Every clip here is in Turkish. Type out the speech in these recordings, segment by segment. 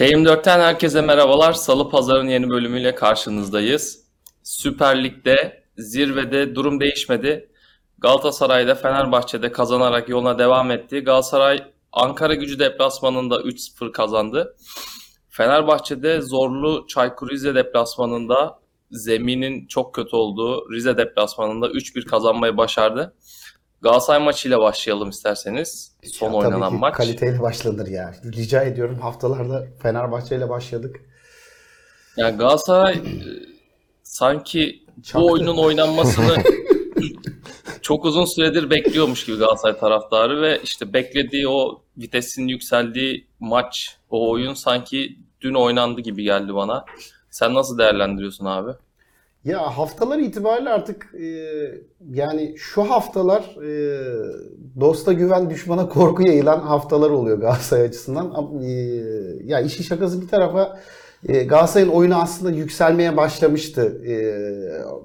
T24'ten herkese merhabalar. Salı Pazar'ın yeni bölümüyle karşınızdayız. Süper Lig'de zirvede durum değişmedi. Galatasaray'da Fenerbahçe'de kazanarak yoluna devam etti. Galatasaray Ankara gücü deplasmanında 3-0 kazandı. Fenerbahçe'de zorlu Çaykur Rize deplasmanında zeminin çok kötü olduğu Rize deplasmanında 3-1 kazanmayı başardı. Galatasaray maçıyla başlayalım isterseniz. Son Ya oynanan tabii ki maç. kaliteyle başlanır ya. Rica ediyorum haftalarda Fenerbahçe ile başladık. Yani Galatasaray e, sanki Çaktı. bu oyunun oynanmasını çok uzun süredir bekliyormuş gibi Galatasaray taraftarı ve işte beklediği o vitesin yükseldiği maç, o oyun sanki dün oynandı gibi geldi bana. Sen nasıl değerlendiriyorsun abi? Ya haftalar itibariyle artık e, yani şu haftalar e, dosta güven düşmana korku yayılan haftalar oluyor Galatasaray açısından. E, ya işin şakası bir tarafa e, Galatasaray'ın oyunu aslında yükselmeye başlamıştı. E,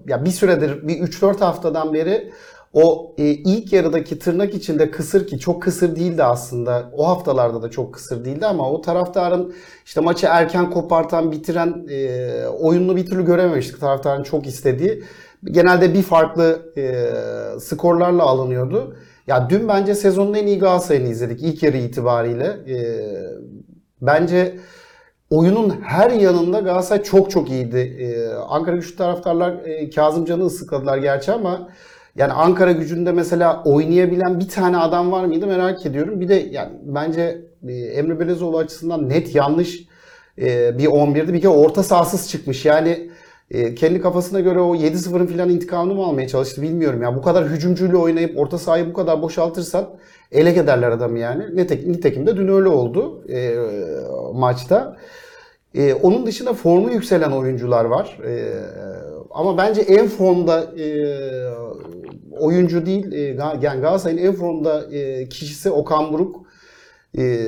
ya bir süredir bir 3-4 haftadan beri o e, ilk yarıdaki tırnak içinde kısır ki çok kısır değildi aslında. O haftalarda da çok kısır değildi ama o taraftarın işte maçı erken kopartan, bitiren e, oyununu bir türlü görememiştik. Taraftarın çok istediği. Genelde bir farklı e, skorlarla alınıyordu. Ya dün bence sezonun en iyi Galatasaray'ını izledik ilk yarı itibariyle. E, bence oyunun her yanında Galatasaray çok çok iyiydi. E, Ankara güçlü taraftarlar e, Kazımcan'ı ıslıkladılar gerçi ama yani Ankara gücünde mesela oynayabilen bir tane adam var mıydı merak ediyorum. Bir de yani bence e, Emre Belezoğlu açısından net yanlış e, bir 11'di. Bir kere orta sahasız çıkmış. Yani e, kendi kafasına göre o 7-0'ın filan intikamını mı almaya çalıştı bilmiyorum. Ya bu kadar hücumcuyla oynayıp orta sahayı bu kadar boşaltırsan ele ederler adamı yani. Nitekim, nitekim de dün öyle oldu e, maçta. E, onun dışında formu yükselen oyuncular var. E, ama bence en formda e, oyuncu değil, e, yani Galatasaray'ın en formda e, kişisi Okan Buruk. E,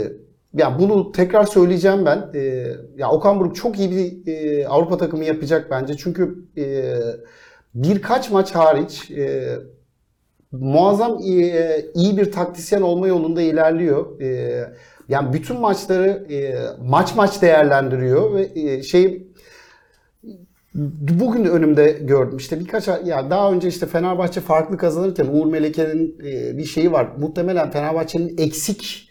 ya bunu tekrar söyleyeceğim ben. E, ya Okan Buruk çok iyi bir e, Avrupa takımı yapacak bence. Çünkü e, birkaç maç hariç e, muazzam iyi, iyi bir taktisyen olma yolunda ilerliyor. E, yani bütün maçları e, maç maç değerlendiriyor ve e, şey bugün önümde gördüm işte birkaç ya daha önce işte Fenerbahçe farklı kazanırken Uğur Meleke'nin e, bir şeyi var. Muhtemelen Fenerbahçe'nin eksik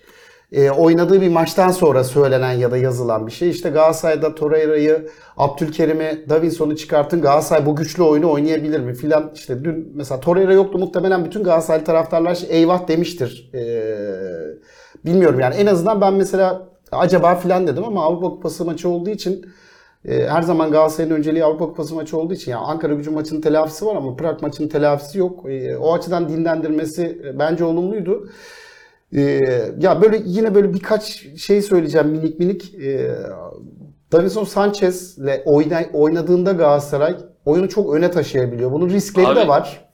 e, oynadığı bir maçtan sonra söylenen ya da yazılan bir şey. İşte Galatasaray'da Torreira'yı, Abdülkerim'i, Davinson'u çıkartın. Galatasaray bu güçlü oyunu oynayabilir mi filan. İşte dün mesela Torreira yoktu muhtemelen bütün Galatasaray taraftarlar eyvah demiştir. E, bilmiyorum yani en azından ben mesela acaba filan dedim ama Avrupa Kupası maçı olduğu için e, her zaman Galatasaray'ın önceliği Avrupa Kupası maçı olduğu için yani Ankara gücü maçının telafisi var ama Prag maçının telafisi yok. E, o açıdan dinlendirmesi e, bence olumluydu. E, ya böyle yine böyle birkaç şey söyleyeceğim minik minik. E, Davinson Sanchez'le oynadığında Galatasaray oyunu çok öne taşıyabiliyor. Bunun riskleri Abi, de var.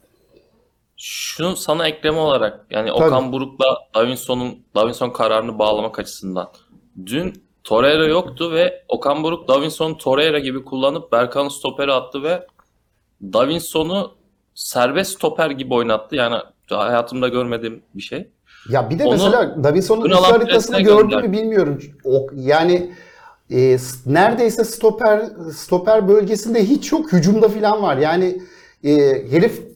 Şunu sana ekleme olarak yani Okan Buruk'la Davinson'un Davinson kararını bağlamak açısından. Dün Torreira yoktu ve Okan Buruk Davinson'u Torreira gibi kullanıp Berkan'ı stopere attı ve Davinson'u serbest stoper gibi oynattı. Yani hayatımda görmediğim bir şey. Ya bir de Onu mesela Davinson'un haritasını presine gördün mü bilmiyorum. O, yani e, neredeyse stoper stoper bölgesinde hiç yok. Hücumda falan var. Yani e, herif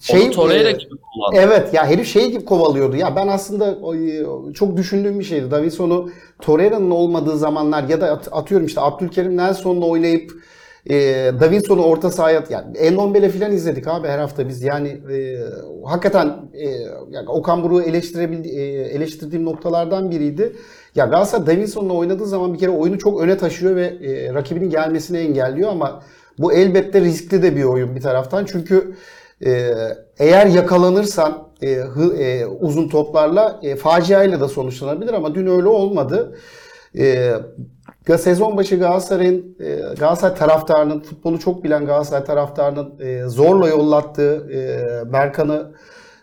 şey Torreira e, gibi kullandı. Evet ya herif şey gibi kovalıyordu. Ya ben aslında e, çok düşündüğüm bir şeydi. Davinson'u Torreira'nın olmadığı zamanlar ya da at- atıyorum işte Abdülkerim Nelson'la oynayıp e, Davinson'u orta sahaya yani Endombele falan izledik abi her hafta biz. Yani e, hakikaten e, yani Okan Buruk'u eleştirebildi, e, eleştirdiğim noktalardan biriydi. Ya Galatasaray Davinson'la oynadığı zaman bir kere oyunu çok öne taşıyor ve e, rakibinin gelmesini engelliyor ama bu elbette riskli de bir oyun bir taraftan. Çünkü ee, eğer yakalanırsan e, hı- e, uzun toplarla e, faciayla da sonuçlanabilir ama dün öyle olmadı. E, sezon başı Galatasaray'ın e, Galatasaray taraftarının futbolu çok bilen Galatasaray taraftarının e, zorla yollattığı e, Berkan'ı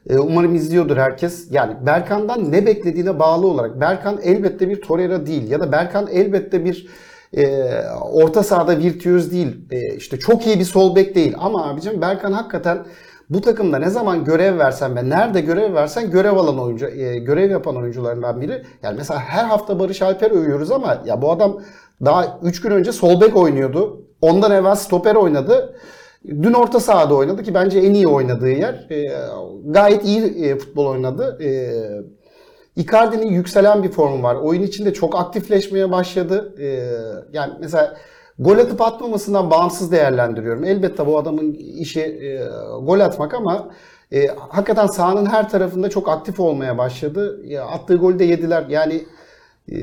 E, umarım izliyordur herkes. Yani Berkan'dan ne beklediğine bağlı olarak Berkan elbette bir Torreira değil ya da Berkan elbette bir e, orta sahada virtüöz değil. E, işte çok iyi bir sol bek değil ama abicim Berkan hakikaten bu takımda ne zaman görev versen ve nerede görev versen görev alan oyuncu, e, görev yapan oyuncularından biri. Yani mesela her hafta Barış Alper övüyoruz ama ya bu adam daha 3 gün önce sol bek oynuyordu. Ondan evvel stoper oynadı. Dün orta sahada oynadı ki bence en iyi oynadığı yer. E, gayet iyi e, futbol oynadı. E, Icardi'nin yükselen bir formu var. Oyun içinde çok aktifleşmeye başladı. E, yani mesela gol atıp atmamasından bağımsız değerlendiriyorum. Elbette bu adamın işi e, gol atmak ama e, hakikaten sahanın her tarafında çok aktif olmaya başladı. Ya, attığı golü de yediler. Yani e,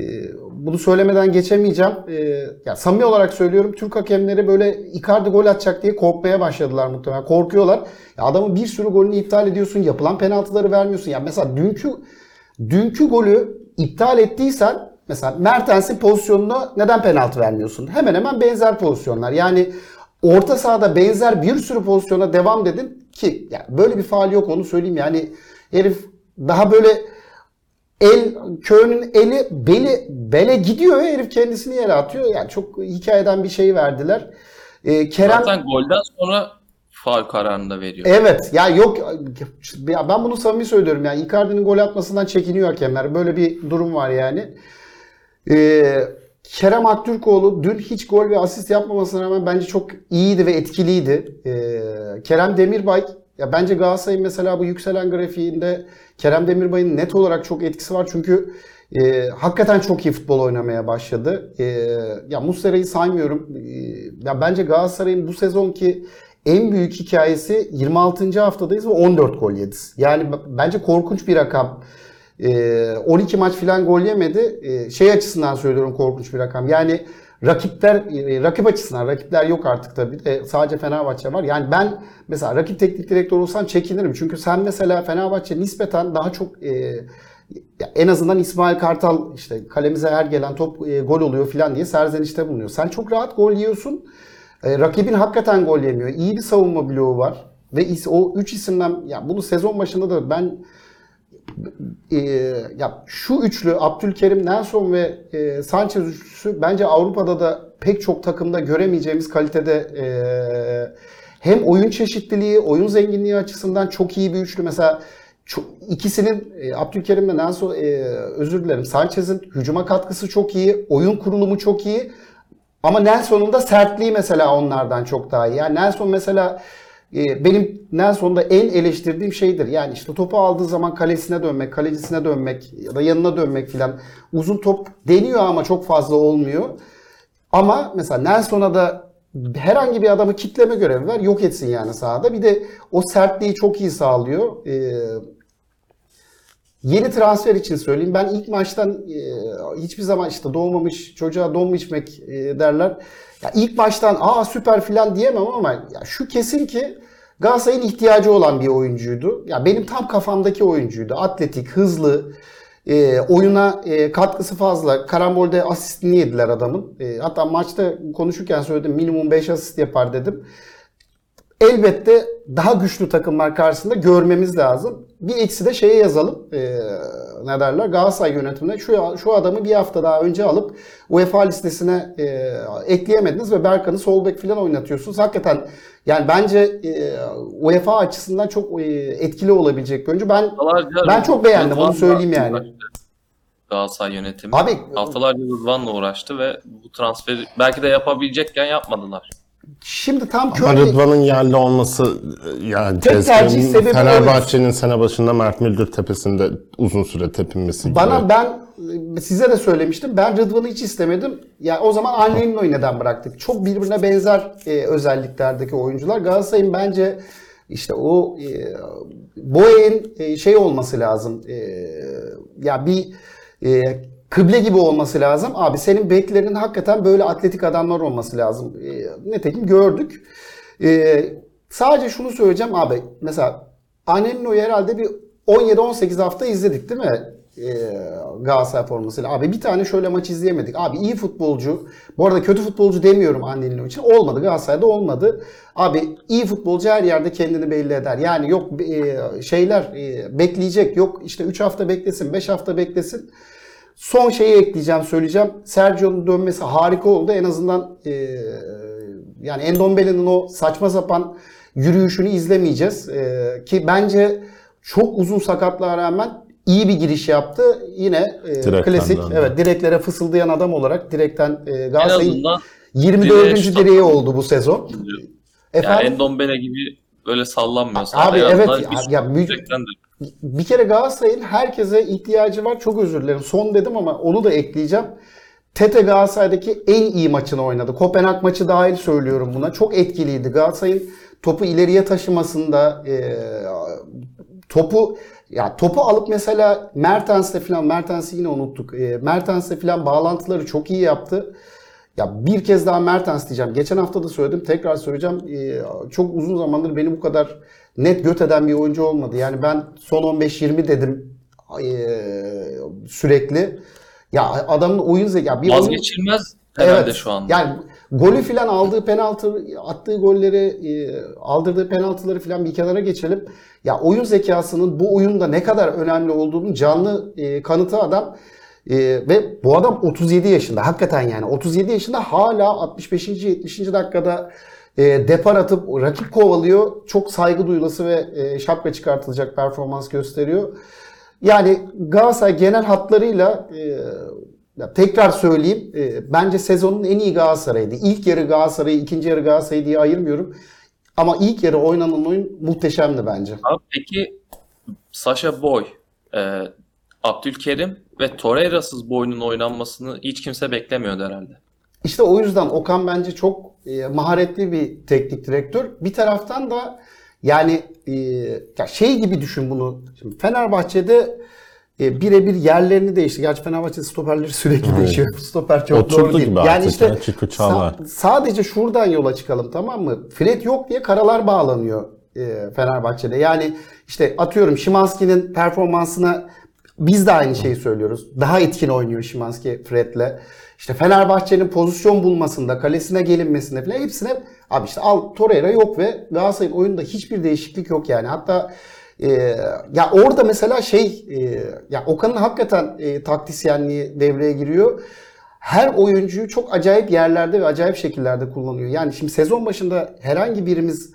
bunu söylemeden geçemeyeceğim. E, ya samimi olarak söylüyorum. Türk hakemleri böyle Icardi gol atacak diye korkmaya başladılar muhtemelen. Korkuyorlar. Ya adamın bir sürü golünü iptal ediyorsun. Yapılan penaltıları vermiyorsun. Ya mesela dünkü dünkü golü iptal ettiysen mesela Mertens'in pozisyonuna neden penaltı vermiyorsun? Hemen hemen benzer pozisyonlar. Yani orta sahada benzer bir sürü pozisyona devam dedin ki yani böyle bir faal yok onu söyleyeyim. Yani herif daha böyle el köyünün eli beli bele gidiyor ve herif kendisini yere atıyor. Yani çok hikayeden bir şey verdiler. Ee, Kerem Zaten golden sonra faul kararını da veriyor. Evet ya yok ya ben bunu samimi söylüyorum yani Icardi'nin gol atmasından çekiniyor hakemler. Böyle bir durum var yani. Ee, Kerem Aktürkoğlu dün hiç gol ve asist yapmamasına rağmen bence çok iyiydi ve etkiliydi. Ee, Kerem Demirbay ya bence Galatasaray'ın mesela bu yükselen grafiğinde Kerem Demirbay'ın net olarak çok etkisi var. Çünkü e, hakikaten çok iyi futbol oynamaya başladı. E, ya Muslera'yı saymıyorum. E, ya bence Galatasaray'ın bu sezonki en büyük hikayesi 26. haftadayız ve 14 gol yedi. Yani bence korkunç bir rakam. E, 12 maç falan gol yemedi. E, şey açısından söylüyorum korkunç bir rakam. Yani rakipler e, rakip açısından rakipler yok artık tabii. de sadece Fenerbahçe var. Yani ben mesela rakip teknik direktör olsam çekinirim. Çünkü sen mesela Fenerbahçe nispeten daha çok e, en azından İsmail Kartal işte kalemize her gelen top e, gol oluyor falan diye serzenişte bulunuyor. Sen çok rahat gol yiyorsun. E, rakibin hakikaten gol yemiyor. İyi bir savunma bloğu var. Ve o 3 isimden ya bunu sezon başında da ben e, ya şu üçlü Abdülkerim, Nelson ve e, Sanchez üçlüsü bence Avrupa'da da pek çok takımda göremeyeceğimiz kalitede e, hem oyun çeşitliliği, oyun zenginliği açısından çok iyi bir üçlü. Mesela çok, ikisinin e, Abdülkerim ve Nelson e, özür dilerim Sanchez'in hücuma katkısı çok iyi, oyun kurulumu çok iyi. Ama Nelson'un da sertliği mesela onlardan çok daha iyi. Yani Nelson mesela e, benim Nelson'da en eleştirdiğim şeydir. Yani işte topu aldığı zaman kalesine dönmek, kalecisine dönmek ya da yanına dönmek filan. Uzun top deniyor ama çok fazla olmuyor. Ama mesela Nelson'a da herhangi bir adamı kitleme görevi ver, yok etsin yani sahada. Bir de o sertliği çok iyi sağlıyor. Ee, Yeni transfer için söyleyeyim. Ben ilk maçtan e, hiçbir zaman işte doğmamış çocuğa don mu içmek e, derler. Ya ilk maçtan aa süper filan diyemem ama ya şu kesin ki Galatasaray'ın ihtiyacı olan bir oyuncuydu. Ya benim tam kafamdaki oyuncuydu. Atletik, hızlı, e, oyuna e, katkısı fazla. Karambolde asistini yediler adamın. E, hatta maçta konuşurken söyledim minimum 5 asist yapar dedim elbette daha güçlü takımlar karşısında görmemiz lazım. Bir eksi de şeye yazalım. Ee, ne derler? Galatasaray yönetimine şu şu adamı bir hafta daha önce alıp UEFA listesine e, ekleyemediniz ve Berkan'ı sol bek falan oynatıyorsunuz. Hakikaten yani bence e, UEFA açısından çok e, etkili olabilecek bir oyuncu. Ben Haftalarca ben çok beğendim, onu söyleyeyim yani. uğraştı Galatasaray yönetimi. abi Haftalarca Rıdvan'la uğraştı ve bu transferi belki de yapabilecekken yapmadılar. Şimdi tam Ama Rıdvan'ın yerli olması yani Tek tercih sebebi Fenerbahçe'nin sene başında Mert Müldür tepesinde uzun süre tepinmesi gibi. Bana ben size de söylemiştim. Ben Rıdvan'ı hiç istemedim. Yani o zaman Annelinno'yu neden bıraktık? Çok birbirine benzer e, özelliklerdeki oyuncular. Galatasaray'ın bence işte o e, Boey'in e, şey olması lazım. E, ya bir e, kıble gibi olması lazım. Abi senin beklerinin hakikaten böyle atletik adamlar olması lazım. E, nitekim gördük. E, sadece şunu söyleyeceğim abi. Mesela Anelino'yu herhalde bir 17-18 hafta izledik değil mi? e, Galatasaray formasıyla. Abi bir tane şöyle maç izleyemedik. Abi iyi futbolcu. Bu arada kötü futbolcu demiyorum Annelino için. Olmadı. Galatasaray'da olmadı. Abi iyi futbolcu her yerde kendini belli eder. Yani yok e, şeyler e, bekleyecek. Yok işte 3 hafta beklesin, 5 hafta beklesin. Son şeyi ekleyeceğim, söyleyeceğim. Sergio'nun dönmesi harika oldu. En azından e, yani Endombele'nin o saçma sapan yürüyüşünü izlemeyeceğiz. E, ki bence çok uzun sakatlığa rağmen iyi bir giriş yaptı. Yine e, Direkten klasik, döndü. evet direklere fısıldayan adam olarak direkten e, En Galatasaray'ın azından 24. direğe direği oldu bu sezon. yani Efendim? Endombele gibi böyle sallanmıyor. Abi evet, ya- ya de- Bir kere Galatasaray'ın herkese ihtiyacı var. Çok özür dilerim. Son dedim ama onu da ekleyeceğim. Tete Galatasaray'daki en iyi maçını oynadı. Kopenhag maçı dahil söylüyorum buna. Çok etkiliydi. Galatasaray'ın topu ileriye taşımasında e, topu ya topu alıp mesela Mertens'le falan Mertens'i yine unuttuk. E, Mertens'le falan bağlantıları çok iyi yaptı. Ya bir kez daha Mertens diyeceğim. Geçen hafta da söyledim. Tekrar söyleyeceğim. Ee, çok uzun zamandır beni bu kadar net göt eden bir oyuncu olmadı. Yani ben son 15-20 dedim ee, sürekli. Ya adamın oyun zeka. Bir oyun- Vazgeçilmez herhalde Evet. şu anda. Yani golü filan aldığı penaltı, attığı golleri, e, aldırdığı penaltıları filan bir kenara geçelim. Ya oyun zekasının bu oyunda ne kadar önemli olduğunu canlı e, kanıtı adam. E, ve bu adam 37 yaşında. Hakikaten yani 37 yaşında hala 65. 70. dakikada e, depar atıp rakip kovalıyor. Çok saygı duyulası ve e, şapka çıkartılacak performans gösteriyor. Yani Galatasaray genel hatlarıyla e, tekrar söyleyeyim. e, bence sezonun en iyi Galatasaray'dı. İlk yarı Galatasaray'ı, ikinci yarı Galatasaray diye ayırmıyorum. Ama ilk yarı oynanan oyun muhteşemdi bence. Abi peki Sasha Boy, e, Abdülkerim ve Torreira'sız bu oyunun oynanmasını hiç kimse beklemiyordu herhalde. İşte o yüzden Okan bence çok e, maharetli bir teknik direktör. Bir taraftan da yani e, ya şey gibi düşün bunu. Şimdi Fenerbahçe'de e, birebir yerlerini değişti. Gerçi Fenerbahçe stoperleri sürekli değişiyor. Stoper çok Oturdu doğru değil. gibi yani işte ya, Çiko sa- sadece şuradan yola çıkalım tamam mı? Fred yok diye karalar bağlanıyor e, Fenerbahçe'de. Yani işte atıyorum Şimanski'nin performansına biz de aynı şeyi söylüyoruz. Daha etkin oynuyor Şimanski Fred'le. İşte Fenerbahçe'nin pozisyon bulmasında, kalesine gelinmesinde falan hepsine abi işte al Torreira yok ve Galatasaray'ın oyunda hiçbir değişiklik yok yani. Hatta e, ya orada mesela şey e, ya Okan'ın hakikaten e, taktisyenliği devreye giriyor. Her oyuncuyu çok acayip yerlerde ve acayip şekillerde kullanıyor. Yani şimdi sezon başında herhangi birimiz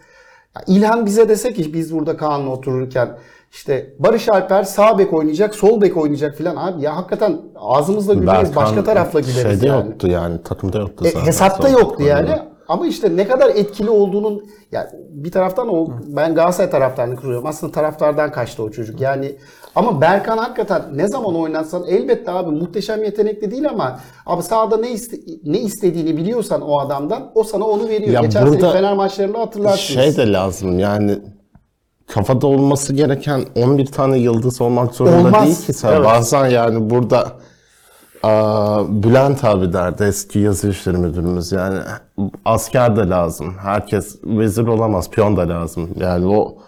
İlhan bize dese ki biz burada Kaan'la otururken işte Barış Alper sağ bek oynayacak, sol bek oynayacak filan abi ya hakikaten ağzımızla güleriz, başka tarafla güleriz şeyde yani. yoktu yani takımda yoktu E, zaten. hesapta Son yoktu yani. Ama işte ne kadar etkili olduğunun yani bir taraftan o ben Galatasaray taraftarını kuruyorum. Aslında taraftardan kaçtı o çocuk. Yani ama Berkan hakikaten ne zaman oynatsan elbette abi muhteşem yetenekli değil ama abi sahada ne iste, ne istediğini biliyorsan o adamdan o sana onu veriyor. Ya Geçen sene Fener maçlarında hatırlarsınız. Şey de lazım yani kafada olması gereken 11 tane yıldız olmak zorunda Olmaz. değil ki sen. Evet. Bazen yani burada aa, Bülent abi derdi eski yazı işleri müdürümüz yani asker de lazım. Herkes vezir olamaz, piyon da lazım. Yani o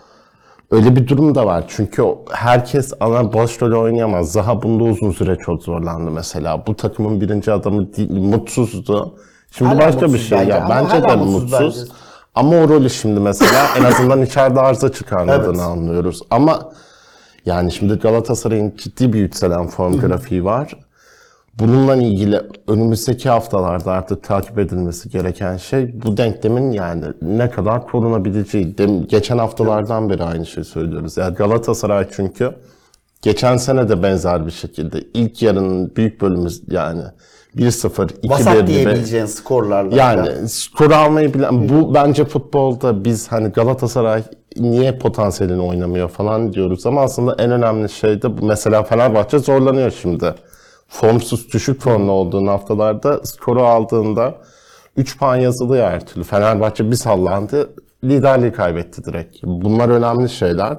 öyle bir durum da var. Çünkü herkes ana başrolü oynayamaz. Zaha bunda uzun süre çok zorlandı mesela. Bu takımın birinci adamı değil, mutsuzdu. Şimdi Hala başka bir mutsuz şey bence ya. Bence de mutsuz mutsuz. bence. Ama o rolü şimdi mesela en azından içeride arıza çıkarmadığını Evet. anlıyoruz. Ama yani şimdi Galatasaray'ın ciddi bir yükselen form grafiği var. Bununla ilgili önümüzdeki haftalarda artık takip edilmesi gereken şey bu denklemin yani ne kadar korunabileceği. Dem- Geçen haftalardan beri aynı şeyi söylüyoruz. Yani Galatasaray çünkü geçen sene de benzer bir şekilde ilk yarının büyük bölümü yani 1-0, 2-1 Vasat gibi diyebileceğin skorlarla. yani skor almayı bilen bu bence futbolda biz hani Galatasaray niye potansiyelini oynamıyor falan diyoruz ama aslında en önemli şey de. Mesela Fenerbahçe zorlanıyor şimdi. Formsuz düşük formlu olduğun haftalarda skoru aldığında 3 puan yazılıyor her türlü. Fenerbahçe bir sallandı liderliği kaybetti direkt. Bunlar önemli şeyler.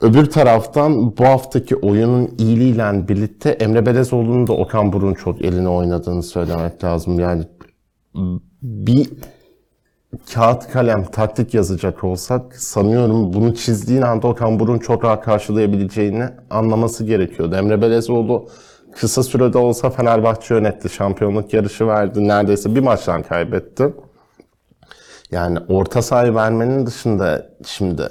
Öbür taraftan bu haftaki oyunun iyiliğiyle birlikte Emre Belezoğlu'nun da Okan Buruk'un çok eline oynadığını söylemek lazım. Yani bir kağıt kalem taktik yazacak olsak sanıyorum bunu çizdiğin anda Okan Buruk'un çok rahat karşılayabileceğini anlaması gerekiyordu. Emre Belezoğlu kısa sürede olsa Fenerbahçe yönetti. Şampiyonluk yarışı verdi. Neredeyse bir maçtan kaybetti. Yani orta sahayı vermenin dışında şimdi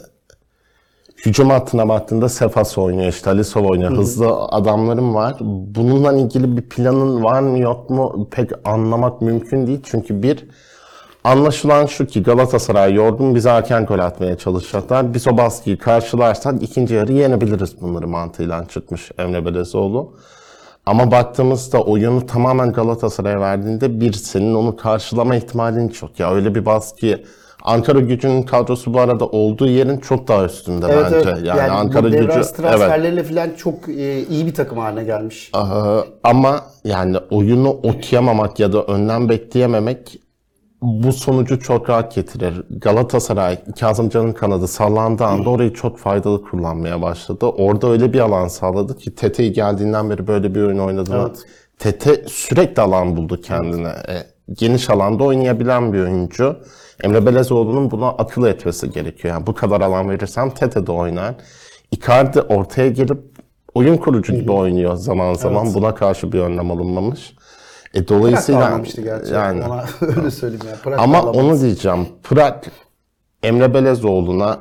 hücum hattına baktığında Sefas oynuyor, işte Alisov oynuyor, hızlı adamlarım var. Bununla ilgili bir planın var mı yok mu pek anlamak mümkün değil. Çünkü bir, anlaşılan şu ki Galatasaray yorgun bize erken gol atmaya çalışacaklar. Biz o baskıyı karşılarsak ikinci yarı yenebiliriz bunları mantığıyla çıkmış Emre Belezoğlu. Ama baktığımızda oyunu tamamen Galatasaray'a verdiğinde bir senin onu karşılama ihtimalin çok. Ya öyle bir baskıyı Ankara gücünün kadrosu bu arada olduğu yerin çok daha üstünde Evet, bence. evet. Yani, Yani, Ankara gücü arası evet. transferleriyle falan çok e, iyi bir takım haline gelmiş. Ee, ama yani oyunu okuyamamak ya da önden bekleyememek bu sonucu çok rahat getirir. Galatasaray, Kazımcan'ın kanadı sallandığı anda orayı çok faydalı kullanmaya başladı. Orada öyle bir alan sağladı ki Tete'yi geldiğinden beri böyle bir oyun oynadığını. Evet. Tete sürekli alan buldu kendine. E, geniş alanda oynayabilen bir oyuncu. Emre Belezoğlu'nun buna akıl etmesi gerekiyor. Yani bu kadar alan verirsem Tete de oynar. Icardi ortaya gelip oyun kurucu gibi oynuyor zaman zaman. Buna karşı bir önlem alınmamış. E, dolayısıyla gerçi. yani Ona öyle söyleyeyim ya. Prag ama onu diyeceğim. Prag Emre Belezoğlu'na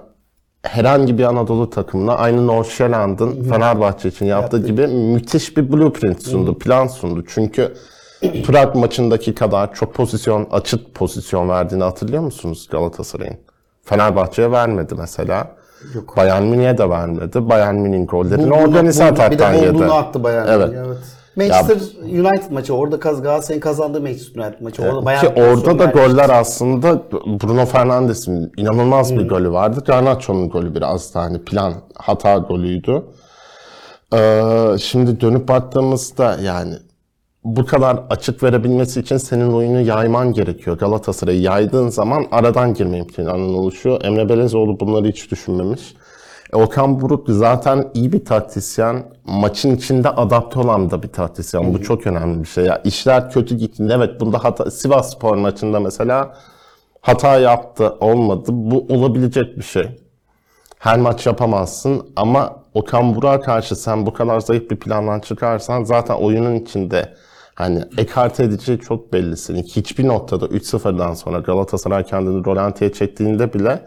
herhangi bir Anadolu takımına aynı Nordsjælland'ın Fenerbahçe için yaptığı gibi müthiş bir blueprint sundu, plan sundu. Çünkü Prag maçındaki kadar çok pozisyon, açık pozisyon verdiğini hatırlıyor musunuz Galatasaray'ın? Fenerbahçe'ye vermedi mesela. Yok. Bayern Münih'e de vermedi. Bayern Münih'in gollerini organize buldu- Bir ataktan de yedi. bulduğunu attı Bayern Evet. Münih, evet. Manchester United maçı orada kaz Galatasaray'ın kazandığı Manchester United maçı. Orada bayağı Ki bir orada da goller aslında Bruno Fernandes'in inanılmaz bir golü vardı. Garnacho'nun golü biraz da hani plan hata golüydü. Ee, şimdi dönüp baktığımızda yani bu kadar açık verebilmesi için senin oyunu yayman gerekiyor. Galatasaray'ı yaydığın zaman aradan girme imkanının oluşuyor. Emre Belezoğlu bunları hiç düşünmemiş. E, Okan Buruk zaten iyi bir taktisyen. Maçın içinde adapte olan da bir taktisyen. Bu çok önemli bir şey. Ya işler kötü gitti. Evet bunda hata Sivas Spor maçında mesela hata yaptı, olmadı. Bu olabilecek bir şey. Her maç yapamazsın ama Okan Burak'a karşı sen bu kadar zayıf bir plandan çıkarsan zaten oyunun içinde hani ekarte edeceği çok belli senin. Hiçbir noktada 3-0'dan sonra Galatasaray kendini rolantiye çektiğinde bile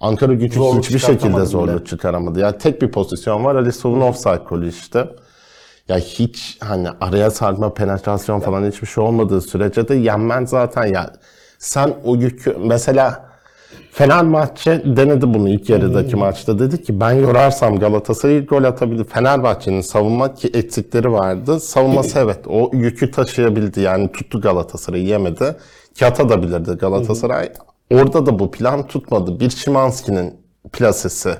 Ankara gücü Zorluk hiçbir şekilde bile. zorluk çıkaramadı. Ya tek bir pozisyon var Ali Sov'un offside golü işte. Ya hiç hani araya sarma, penetrasyon falan hiçbir şey olmadığı sürece de yenmen zaten ya sen o yükü mesela Fenerbahçe denedi bunu ilk yarıdaki maçta. Dedi ki ben yorarsam Galatasaray'ı gol atabilir. Fenerbahçe'nin savunma ki eksikleri vardı. Savunması evet o yükü taşıyabildi. Yani tuttu Galatasaray'ı yemedi. Ki atabilirdi Galatasaray. Orada da bu plan tutmadı. Bir Şimanski'nin plasesi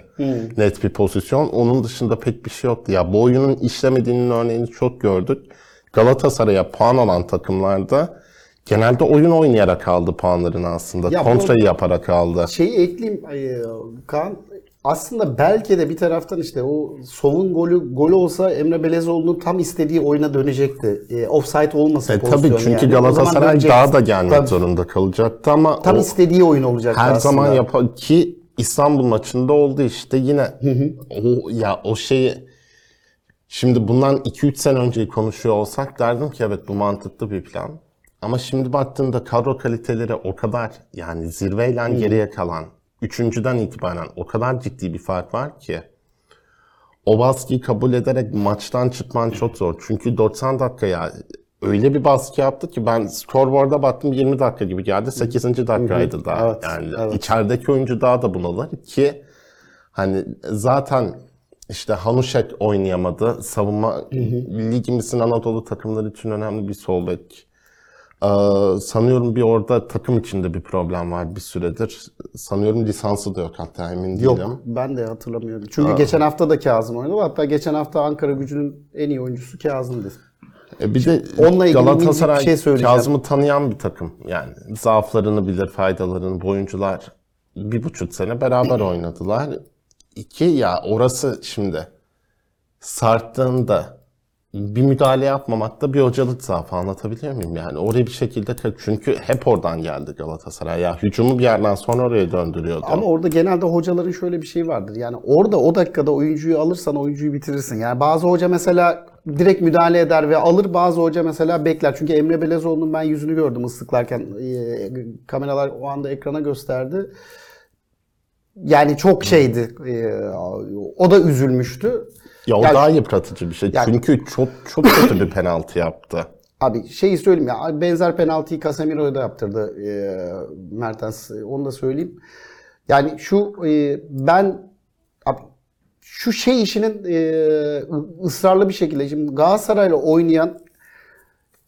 net bir pozisyon. Onun dışında pek bir şey yoktu. Ya bu oyunun işlemediğinin örneğini çok gördük. Galatasaray'a puan alan takımlarda genelde oyun oynayarak aldı puanlarını aslında. Ya bu- Kontrayı yaparak aldı. Şeyi ekleyeyim ay, Kaan. Aslında belki de bir taraftan işte o Sov'un golü gol olsa Emre Belezoğlu'nun tam istediği oyuna dönecekti. E, offside olmasa E, tabii çünkü yani. Galatasaray daha da gelmek Tabii, zorunda kalacaktı ama Tam o istediği oyun olacak her aslında. zaman yapar ki İstanbul maçında oldu işte yine o ya o şeyi şimdi bundan 2-3 sene önceyi konuşuyor olsak derdim ki evet bu mantıklı bir plan. Ama şimdi baktığında kadro kaliteleri o kadar yani zirveyle geriye kalan üçüncüden itibaren o kadar ciddi bir fark var ki o baskıyı kabul ederek maçtan çıkman çok zor. Çünkü 90 dakikaya öyle bir baskı yaptı ki ben scoreboard'a baktım 20 dakika gibi geldi. 8. dakikaydı daha. Evet, yani evet. içerideki oyuncu daha da bunalır ki hani zaten işte Hanuşek oynayamadı. Savunma ligimizin Anadolu takımları için önemli bir sol bek. Ee, sanıyorum bir orada takım içinde bir problem var bir süredir. Sanıyorum lisansı da yok hatta emin değilim. Yok ben de hatırlamıyorum. Çünkü geçen hafta da Kazım oynadı. Hatta geçen hafta Ankara gücünün en iyi oyuncusu Kazım'dı. E bir de onunla ilgili Galatasaray bir şey söyleyeceğim. Kazım'ı tanıyan bir takım. Yani zaaflarını bilir, faydalarını. Bu oyuncular bir buçuk sene beraber oynadılar. İki ya orası şimdi sarttığında bir müdahale yapmamak da bir hocalık zaafı anlatabiliyor muyum? Yani oraya bir şekilde çünkü hep oradan geldi Galatasaray. Ya hücumu bir yerden sonra oraya döndürüyordu. Ama orada genelde hocaların şöyle bir şey vardır. Yani orada o dakikada oyuncuyu alırsan oyuncuyu bitirirsin. Yani bazı hoca mesela direkt müdahale eder ve alır. Bazı hoca mesela bekler. Çünkü Emre Belezoğlu'nun ben yüzünü gördüm ıslıklarken. Ee, kameralar o anda ekrana gösterdi. Yani çok şeydi. Ee, o da üzülmüştü. Ya o Ya- daha yıpratıcı bir şey. Ya- Çünkü çok çok kötü bir penaltı yaptı. Abi şeyi söyleyeyim ya benzer penaltıyı Casemiro'ya da yaptırdı e, Mertens. Onu da söyleyeyim. Yani şu e, ben abi, şu şey işinin e, ısrarlı bir şekilde şimdi Galatasaray'la oynayan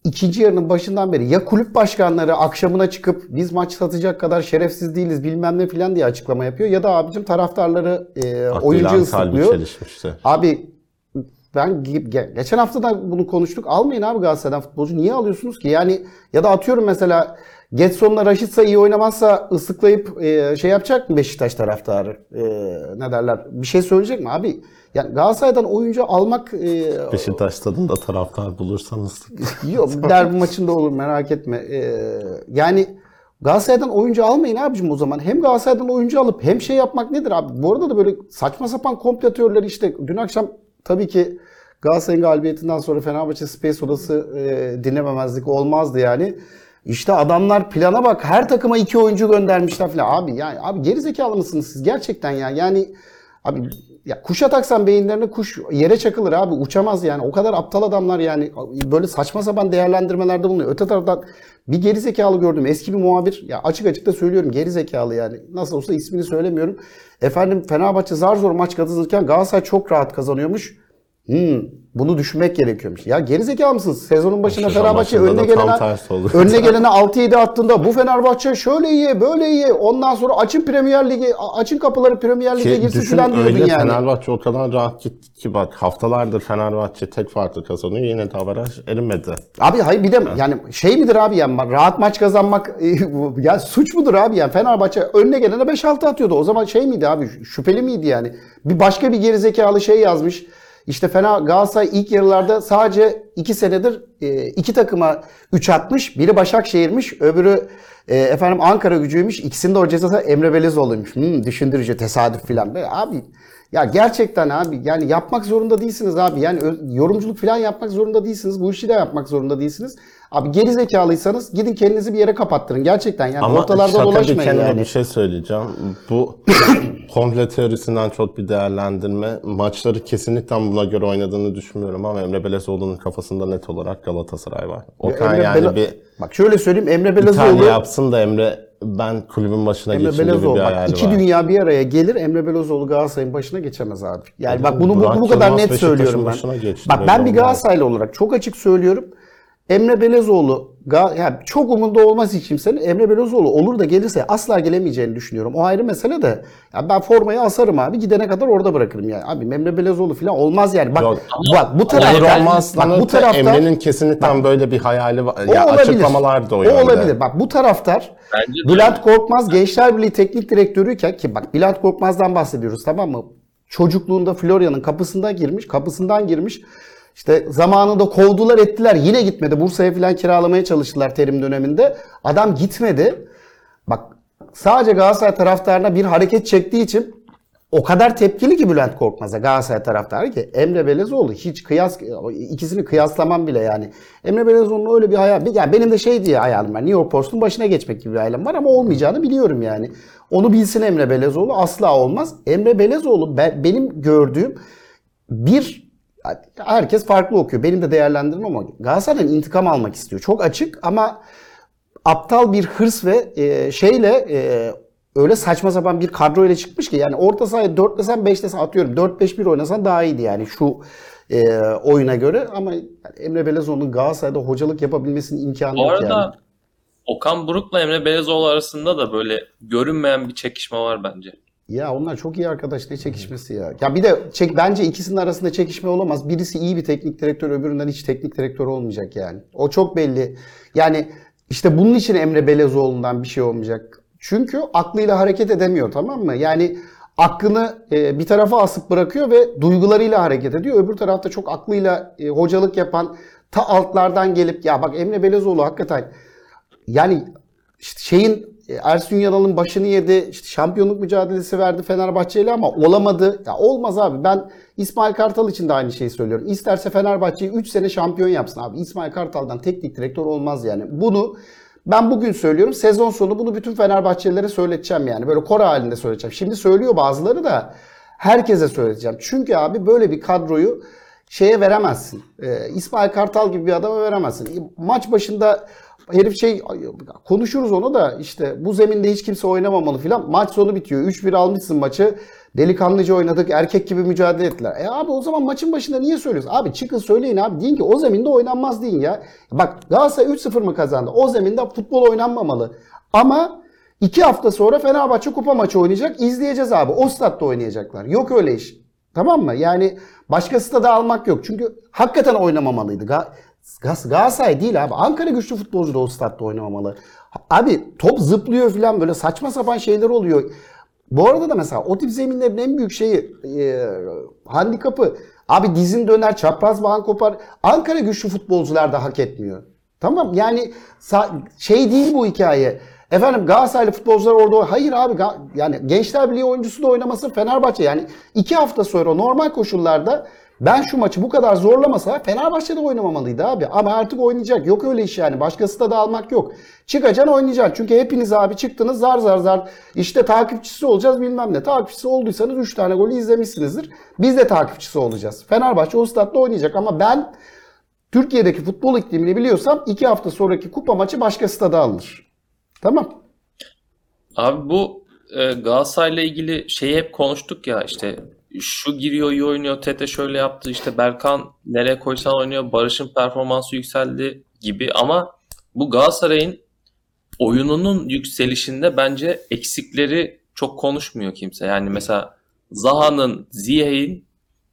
ikinci yarının başından beri ya kulüp başkanları akşamına çıkıp biz maç satacak kadar şerefsiz değiliz bilmem ne filan diye açıklama yapıyor ya da abicim taraftarları e, oyuncu çelişmişti. Abi ben ge- ge- geçen hafta da bunu konuştuk. Almayın abi Galatasaray'dan futbolcu. Niye alıyorsunuz ki? Yani ya da atıyorum mesela Getson'la Raşitsa iyi oynamazsa ıslıklayıp e, şey yapacak mı Beşiktaş taraftarı? E, ne derler? Bir şey söyleyecek mi abi? Yani Galatasaray'dan oyuncu almak e, Beşiktaş stadında taraftar bulursanız. Yok derbi maçında olur merak etme. Ee, yani Galatasaray'dan oyuncu almayın abicim o zaman. Hem Galatasaray'dan oyuncu alıp hem şey yapmak nedir abi? Bu arada da böyle saçma sapan komplo teorileri işte dün akşam tabii ki Galatasaray'ın galibiyetinden sonra Fenerbahçe Space Odası e, dinlememezlik olmazdı yani. İşte adamlar plana bak her takıma iki oyuncu göndermişler falan. Abi yani abi gerizekalı mısınız siz gerçekten ya? Yani Abi ya kuşa taksan beyinlerine kuş yere çakılır abi uçamaz yani. O kadar aptal adamlar yani böyle saçma sapan değerlendirmelerde bulunuyor. Öte taraftan bir geri zekalı gördüm. Eski bir muhabir ya açık açık da söylüyorum geri zekalı yani. Nasıl olsa ismini söylemiyorum. Efendim Fenerbahçe zar zor maç kazanırken Galatasaray çok rahat kazanıyormuş. Hmm, bunu düşünmek gerekiyormuş. Ya geri zekalı mısınız? Sezonun başında Sezon Fenerbahçe başında önüne da tam gelene tersi oldu. önüne gelene 6-7 attığında bu Fenerbahçe şöyle iyi, böyle iyi. Ondan sonra açın Premier Ligi, açın kapıları Premier Lig'e Ki girsin düşün falan diyordun öyle yani. Fenerbahçe o kadar rahat gitti ki bak haftalardır Fenerbahçe tek farklı kazanıyor yine de avaraj erimedi. Abi hayır bir de yani şey midir abi yani rahat maç kazanmak ya suç mudur abi yani Fenerbahçe önüne gelene 5-6 atıyordu. O zaman şey miydi abi şüpheli miydi yani? Bir başka bir gerizekalı şey yazmış. İşte Fener Galatasaray ilk yarılarda sadece 2 senedir e, iki takıma 3 atmış. Biri Başakşehir'miş, öbürü e, efendim Ankara gücüymüş. İkisinin de hocası Emre Belezoğlu'ymuş. Hmm, düşündürücü tesadüf filan. Abi ya gerçekten abi yani yapmak zorunda değilsiniz abi. Yani yorumculuk falan yapmak zorunda değilsiniz. Bu işi de yapmak zorunda değilsiniz. Abi geri zekalıysanız gidin kendinizi bir yere kapattırın. Gerçekten yani Ama ortalarda dolaşmayın yani. bir şey söyleyeceğim. Bu komple teorisinden çok bir değerlendirme. Maçları kesinlikle buna göre oynadığını düşünmüyorum ama Emre Belezoğlu'nun kafasında net olarak Galatasaray var. Okan Emre yani Bele- bir Bak şöyle söyleyeyim Emre Belezoğlu yapsın da Emre ben kulübün başına Emre geçeyim gibi Belezoğlu bir bak hayali iki var. dünya bir araya gelir Emre Belezoğlu Galatasaray'ın başına geçemez abi. Yani bak bunu bu, bu kadar net söylüyorum ben. Bak ben bir. Galatasaraylı olarak çok açık söylüyorum. Emre Belezoğlu yani çok umunda olmaz hiç kimsenin. Emre Belezoğlu olur da gelirse asla gelemeyeceğini düşünüyorum. O ayrı mesele de. Ya ben formayı asarım abi. Gidene kadar orada bırakırım yani. Abi Emre Belezoğlu falan olmaz yani. Bak Yok. bak bu tarafta olmazdan bak bu tarafta Emre'nin kesinlikle böyle bir hayali var. Ya olabilir. açıklamalar da o, o yönde. olabilir. Bak bu taraftar Bence Bülent Korkmaz Gençler Birliği Teknik Direktörüyken ki bak Bülent Korkmaz'dan bahsediyoruz tamam mı? Çocukluğunda Florya'nın kapısından girmiş, kapısından girmiş. İşte zamanında kovdular ettiler yine gitmedi. Bursa'ya falan kiralamaya çalıştılar terim döneminde. Adam gitmedi. Bak sadece Galatasaray taraftarına bir hareket çektiği için o kadar tepkili ki Bülent Korkmaz'a Galatasaray taraftarı ki Emre Belezoğlu hiç kıyas ikisini kıyaslamam bile yani. Emre Belezoğlu'nun öyle bir hayal yani benim de şey diye hayalim var. New York Post'un başına geçmek gibi bir hayalim var ama olmayacağını biliyorum yani. Onu bilsin Emre Belezoğlu asla olmaz. Emre Belezoğlu ben, benim gördüğüm bir herkes farklı okuyor. Benim de değerlendirmem ama Galatasaray'dan intikam almak istiyor. Çok açık ama aptal bir hırs ve e, şeyle e, öyle saçma sapan bir kadro ile çıkmış ki yani orta sahaya 4 desen 5 desen atıyorum 4-5-1 oynasan daha iyiydi yani şu e, oyuna göre ama Emre Belezoğlu'nun Galatasaray'da hocalık yapabilmesinin imkanı yok arada yani. Okan Buruk'la Emre Belezoğlu arasında da böyle görünmeyen bir çekişme var bence. Ya onlar çok iyi arkadaş ne çekişmesi ya. Ya bir de çek, bence ikisinin arasında çekişme olamaz. Birisi iyi bir teknik direktör öbüründen hiç teknik direktör olmayacak yani. O çok belli. Yani işte bunun için Emre Belezoğlu'ndan bir şey olmayacak. Çünkü aklıyla hareket edemiyor tamam mı? Yani aklını e, bir tarafa asıp bırakıyor ve duygularıyla hareket ediyor. Öbür tarafta çok aklıyla e, hocalık yapan ta altlardan gelip ya bak Emre Belezoğlu hakikaten yani işte şeyin Ersun Yanal'ın başını yedi. işte şampiyonluk mücadelesi verdi Fenerbahçe'yle ama olamadı. Ya olmaz abi. Ben İsmail Kartal için de aynı şeyi söylüyorum. İsterse Fenerbahçe'yi 3 sene şampiyon yapsın abi. İsmail Kartal'dan teknik direktör olmaz yani. Bunu ben bugün söylüyorum. Sezon sonu bunu bütün Fenerbahçelilere söyleteceğim yani. Böyle kora halinde söyleyeceğim. Şimdi söylüyor bazıları da herkese söyleyeceğim. Çünkü abi böyle bir kadroyu şeye veremezsin. Ee, İsmail Kartal gibi bir adama veremezsin. Maç başında herif şey konuşuruz onu da işte bu zeminde hiç kimse oynamamalı filan. Maç sonu bitiyor. 3-1 almışsın maçı. Delikanlıca oynadık. Erkek gibi mücadele ettiler. E abi o zaman maçın başında niye söylüyorsun? Abi çıkın söyleyin abi. Deyin ki o zeminde oynanmaz deyin ya. Bak Galatasaray 3-0 mı kazandı? O zeminde futbol oynanmamalı. Ama iki hafta sonra Fenerbahçe kupa maçı oynayacak. İzleyeceğiz abi. O statta oynayacaklar. Yok öyle iş. Tamam mı? Yani başka stada almak yok. Çünkü hakikaten oynamamalıydı. Ga- Gal- Galatasaray değil abi. Ankara güçlü futbolcu da o statta oynamamalı. Abi top zıplıyor falan böyle saçma sapan şeyler oluyor. Bu arada da mesela o tip zeminlerin en büyük şeyi e, handikapı abi dizin döner çapraz bağın kopar. Ankara güçlü futbolcular da hak etmiyor. Tamam yani şey değil bu hikaye. Efendim Galatasaraylı futbolcular orada hayır abi yani Gençler Birliği oyuncusu da oynaması Fenerbahçe yani iki hafta sonra normal koşullarda ben şu maçı bu kadar zorlamasa Fenerbahçe'de oynamamalıydı abi. Ama artık oynayacak. Yok öyle iş yani. Başkası da, almak yok. Çıkacaksın oynayacaksın. Çünkü hepiniz abi çıktınız zar zar zar işte takipçisi olacağız bilmem ne. Takipçisi olduysanız 3 tane golü izlemişsinizdir. Biz de takipçisi olacağız. Fenerbahçe o statta oynayacak ama ben Türkiye'deki futbol iklimini biliyorsam 2 hafta sonraki kupa maçı başka stada alınır. Tamam. Abi bu e, Galatasaray'la ilgili şeyi hep konuştuk ya işte şu giriyor iyi oynuyor Tete şöyle yaptı işte Berkan nereye koysan oynuyor Barış'ın performansı yükseldi gibi ama bu Galatasaray'ın oyununun yükselişinde bence eksikleri çok konuşmuyor kimse. Yani mesela Zaha'nın, Ziyech'in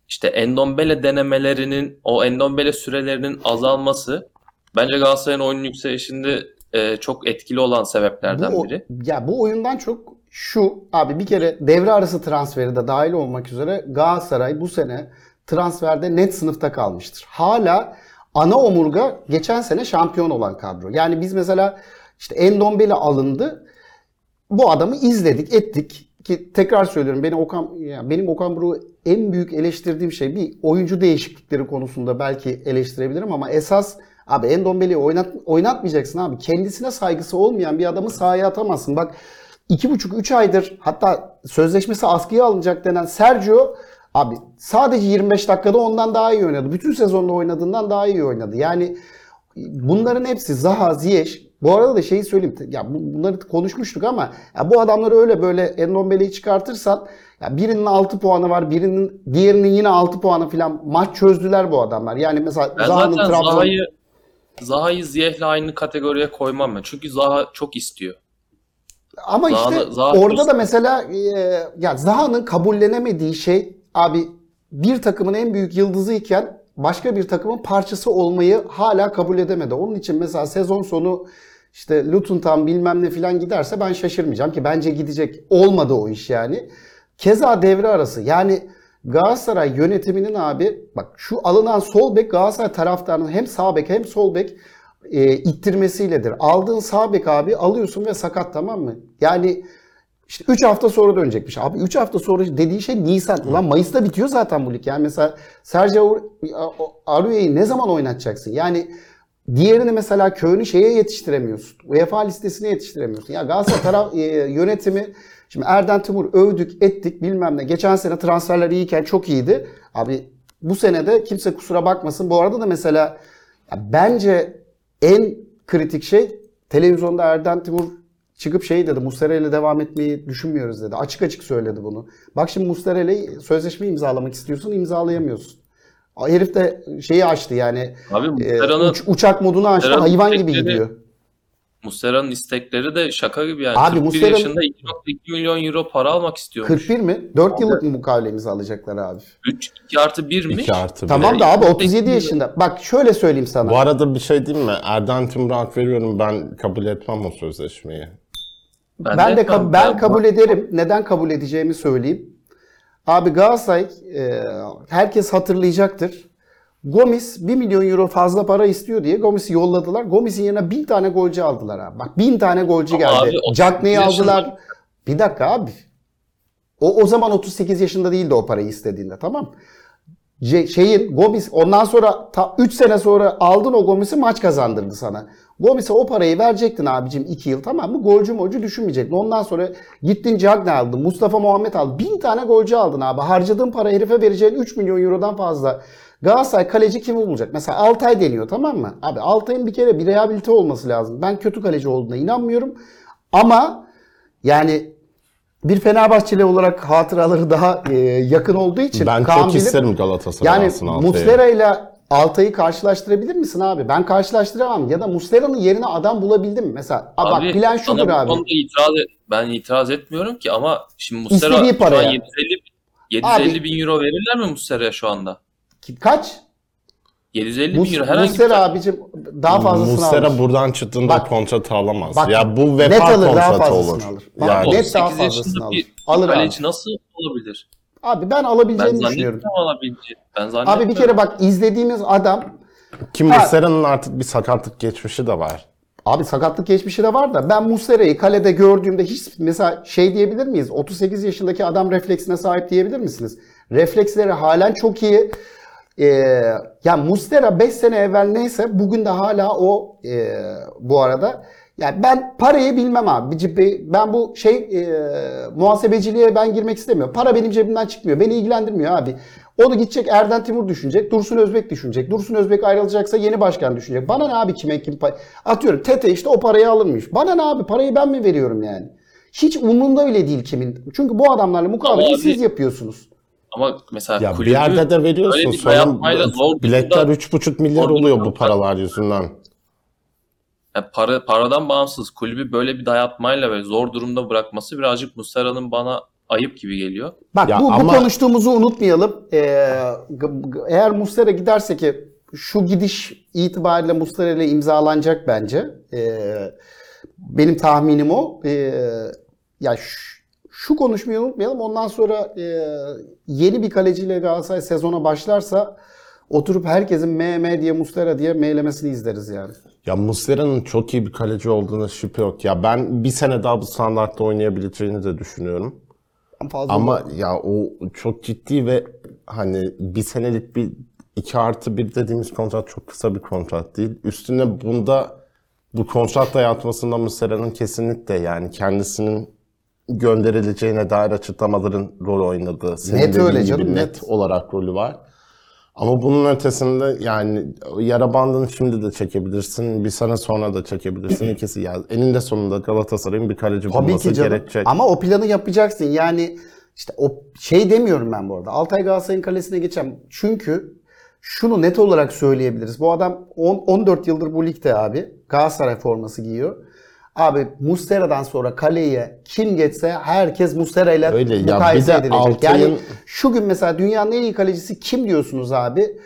işte Endombele denemelerinin o Endombele sürelerinin azalması bence Galatasaray'ın oyunun yükselişinde e, çok etkili olan sebeplerden Bu, biri. ya bu oyundan çok şu abi bir kere devre arası transferi de dahil olmak üzere Galatasaray bu sene transferde net sınıfta kalmıştır. Hala ana omurga geçen sene şampiyon olan kadro. Yani biz mesela işte Endombele alındı. Bu adamı izledik, ettik ki tekrar söylüyorum benim Okan ya benim Okan Buruk'u en büyük eleştirdiğim şey bir oyuncu değişiklikleri konusunda belki eleştirebilirim ama esas abi Endombele'yi oynat, oynatmayacaksın abi. Kendisine saygısı olmayan bir adamı sahaya atamazsın. Bak iki buçuk üç aydır hatta sözleşmesi askıya alınacak denen Sergio abi sadece 25 dakikada ondan daha iyi oynadı. Bütün sezonda oynadığından daha iyi oynadı. Yani bunların hepsi Zaha, Ziyech bu arada da şeyi söyleyeyim. Ya bu- bunları konuşmuştuk ama ya bu adamları öyle böyle Endombele'yi çıkartırsan ya birinin 6 puanı var, birinin diğerinin yine 6 puanı falan maç çözdüler bu adamlar. Yani mesela Ben Zaha'nın Trabzon Zaha'yı Zaha'yı Ziyech'le aynı kategoriye koymam ben. Çünkü Zaha çok istiyor. Ama işte Zaha- Zaha orada da mesela e, ya Zaha'nın kabullenemediği şey abi bir takımın en büyük yıldızı iken başka bir takımın parçası olmayı hala kabul edemedi. Onun için mesela sezon sonu işte Luton tam bilmem ne filan giderse ben şaşırmayacağım ki bence gidecek. Olmadı o iş yani. Keza devre arası yani Galatasaray yönetiminin abi bak şu alınan sol bek Galatasaray taraftarının hem sağ bek hem sol bek e, ittirmesiyledir. Aldığın sağ bek abi alıyorsun ve sakat tamam mı? Yani işte 3 hafta sonra dönecekmiş. Abi 3 hafta sonra dediği şey Nisan. Ulan Mayıs'ta bitiyor zaten bu lig. Yani mesela Sergio Aurier'i ne zaman oynatacaksın? Yani diğerini mesela Köln'ü şeye yetiştiremiyorsun. UEFA listesine yetiştiremiyorsun. Ya Galatasaray taraf, e, yönetimi şimdi Erden Timur övdük ettik bilmem ne. Geçen sene transferler iyiyken çok iyiydi. Abi bu sene de kimse kusura bakmasın. Bu arada da mesela ya bence en kritik şey televizyonda Erden Timur çıkıp şey dedi. Muslera ile devam etmeyi düşünmüyoruz dedi. Açık açık söyledi bunu. Bak şimdi Muslera ile sözleşme imzalamak istiyorsun imzalayamıyorsun. Herif de şeyi açtı yani. Abi e, uç- uçak modunu açtı. Hayvan gibi gidiyor. Muslera'nın istekleri de şaka gibi yani. Abi 41 Muslera'nın- yaşında 2.2 milyon euro para almak istiyormuş. 41 mi? 4 yıllık mı mukavele imzalayacaklar abi? 3 2 artı 1'miş. 2 artı bir. Tamam da abi 37 2.2 yaşında. Bak şöyle söyleyeyim sana. Bu arada bir şey diyeyim mi? Erden Timur'a hak veriyorum. Ben kabul etmem o sözleşmeyi. Ben de etmem. kab- ben kabul ederim. Neden kabul edeceğimi söyleyeyim. Abi Galatasaray e, herkes hatırlayacaktır. Gomis 1 milyon euro fazla para istiyor diye Gomis'i yolladılar. Gomis'in yerine 1000 tane golcü aldılar abi. Bak 1000 tane golcü Ama geldi. abi, 38 Cagney'i aldılar. Bir dakika abi. O, o zaman 38 yaşında değildi o parayı istediğinde tamam şeyin Gomis ondan sonra ta 3 sene sonra aldın o Gomis'i maç kazandırdı sana. Gomis'e o parayı verecektin abicim 2 yıl tamam mı? Golcü molcu düşünmeyecektin. Ondan sonra gittin Cagney aldın. Mustafa Muhammed aldın. 1000 tane golcü aldın abi. Harcadığın para herife vereceğin 3 milyon eurodan fazla. Galatasaray kaleci kimi bulacak? Mesela Altay deniyor tamam mı? Abi Altay'ın bir kere bir rehabilite olması lazım. Ben kötü kaleci olduğuna inanmıyorum. Ama yani bir Fenerbahçeli olarak hatıraları daha e, yakın olduğu için Ben Kaan çok bilir. isterim Galatasaray Yani alsın Altay'ı. Muslera ile Altay'ı karşılaştırabilir misin abi? Ben karşılaştıramam. Ya da Muslera'nın yerine adam bulabildim mi? Mesela a, bak plan şudur abi. itiraz et, ben itiraz etmiyorum ki ama şimdi Muslera İstediği şu an paraya. 750, 750 Abi- bin euro verirler mi Muslera'ya şu anda? Ki- Kaç? 750 Mus, bin euro herhangi bir Muslera abicim daha fazlasını Muslera alır. buradan çıktığında Bak- kontrat alamaz. Bak, ya bu net vefa alır, daha kontratı fazlasını olur. alır. Bak, Yani net daha 38 fazlasını yaşında alır. bir Alır abi. kaleci nasıl olabilir? Abi ben Ben alabileceğini düşünüyorum. zannetmiyorum alabileceğini. Ben zannetmiyorum. Abi bir kere bak izlediğimiz adam Ki Ha. Muslera'nın artık bir sakatlık geçmişi de var. Abi sakatlık geçmişi de var da ben Muslera'yı kalede gördüğümde hiç mesela şey diyebilir miyiz? 38 yaşındaki adam refleksine sahip diyebilir misiniz? Refleksleri halen çok iyi. Ee, ya Muslera 5 sene evvel neyse bugün de hala o e, bu arada. Yani ben parayı bilmem abi. Cib- Ben bu şey e, muhasebeciliğe ben girmek istemiyorum. Para benim cebimden çıkmıyor. Beni ilgilendirmiyor abi. Onu gidecek Erden Timur düşünecek. Dursun Özbek düşünecek. Dursun Özbek ayrılacaksa yeni başkan düşünecek. Bana ne abi kime kim pay... Atıyorum Tete işte o parayı alırmış. Bana ne abi parayı ben mi veriyorum yani? Hiç umurumda bile değil kimin. Çünkü bu adamlarla mukaveleyi siz yapıyorsunuz. Ama mesela Ya bir yerde de veriyorsun. Sonra biletler durumda- 3,5 milyar oluyor bu paralar yüzünden. Yani para, paradan bağımsız kulübü böyle bir dayatmayla ve zor durumda bırakması birazcık Muslera'nın bana ayıp gibi geliyor. Bak Ya bu, bu ama- konuştuğumuzu unutmayalım. Ee, g- g- eğer Muslera giderse ki şu gidiş itibariyle Muslera ile imzalanacak bence. Ee, benim tahminim o. Ee, ya şu, şu konuşmayı unutmayalım. Ondan sonra e, yeni bir kaleciyle Galatasaray sezona başlarsa oturup herkesin MM diye Muslera diye meylemesini izleriz yani. Ya Muslera'nın çok iyi bir kaleci olduğuna şüphe yok. Ya ben bir sene daha bu standartta oynayabileceğini de düşünüyorum. Fazla Ama ya o çok ciddi ve hani bir senelik bir 2 artı 1 dediğimiz kontrat çok kısa bir kontrat değil. Üstüne bunda bu kontrat dayatmasında Muslera'nın kesinlikle yani kendisinin gönderileceğine dair açıklamaların rol oynadığı. Senin Net öyle gibi canım, net, net. olarak rolü var. Ama bunun ötesinde yani yara bandını şimdi de çekebilirsin. Bir sene sonra da çekebilirsin. İkisi ya eninde sonunda Galatasaray'ın bir kaleci Tabii bulması ki canım. gerekecek. Ama o planı yapacaksın. Yani işte o şey demiyorum ben bu arada. Altay Galatasaray'ın kalesine geçeceğim. Çünkü şunu net olarak söyleyebiliriz. Bu adam on- 14 yıldır bu ligde abi. Galatasaray forması giyiyor. Abi Muslera'dan sonra kaleye kim geçse herkes Muslera ile Öyle ya, mukayese bir de edilecek. Altay'ın- Yani şu gün mesela dünyanın en iyi kalecisi kim diyorsunuz abi?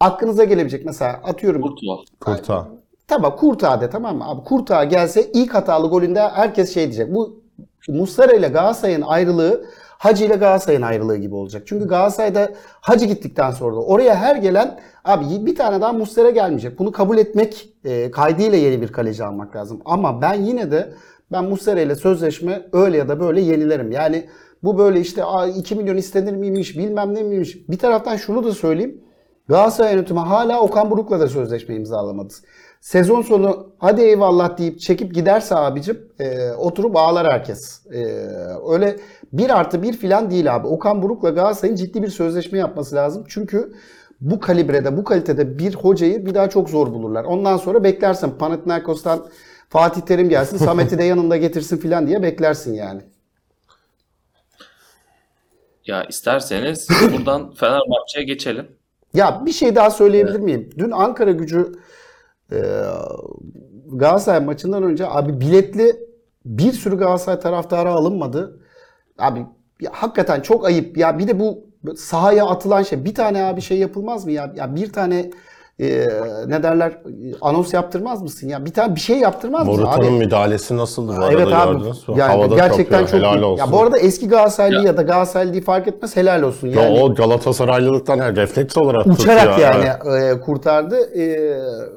Aklınıza gelebilecek mesela atıyorum Kurtuğa. Kurta. Tamam Kurtağa de tamam mı? Abi Kurtağa gelse ilk hatalı golünde herkes şey diyecek. Bu Muslera ile Galatasaray'ın ayrılığı Hacı ile Galatasaray'ın ayrılığı gibi olacak. Çünkü Galatasaray'da Hacı gittikten sonra da oraya her gelen abi bir tane daha Muslera gelmeyecek. Bunu kabul etmek e, kaydıyla yeni bir kaleci almak lazım. Ama ben yine de ben Muslera ile sözleşme öyle ya da böyle yenilerim. Yani bu böyle işte "Aa, 2 milyon istenir miymiş bilmem ne miymiş. Bir taraftan şunu da söyleyeyim. Galatasaray yönetimi hala Okan Buruk'la da sözleşme imzalamadı. Sezon sonu hadi eyvallah deyip çekip giderse abicim e, oturup ağlar herkes. E, öyle bir artı bir filan değil abi. Okan Buruk'la Galatasaray'ın ciddi bir sözleşme yapması lazım. Çünkü bu kalibrede, bu kalitede bir hocayı bir daha çok zor bulurlar. Ondan sonra beklersin Panathinaikos'tan Fatih Terim gelsin, Samet'i de yanında getirsin filan diye beklersin yani. Ya isterseniz buradan Fenerbahçe'ye geçelim. Ya bir şey daha söyleyebilir miyim? Dün Ankara gücü Galatasaray maçından önce abi biletli bir sürü Galatasaray taraftarı alınmadı. Abi ya, hakikaten çok ayıp. Ya bir de bu sahaya atılan şey bir tane abi şey yapılmaz mı ya? Ya bir tane e, ne derler anons yaptırmaz mısın ya? Bir tane bir şey yaptırmaz mısın Morutan'ın abi? müdahalesi nasıldı bu arada Evet abi. gördünüz mü? Yani Havada gerçekten çok helal olsun. Ya bu arada eski Galatasaraylı ya, da Galatasaraylı fark etmez helal olsun. Ya Yani o Galatasaraylılıktan yani refleks olarak uçarak tutuyor. yani Evet. e, kurtardı. E,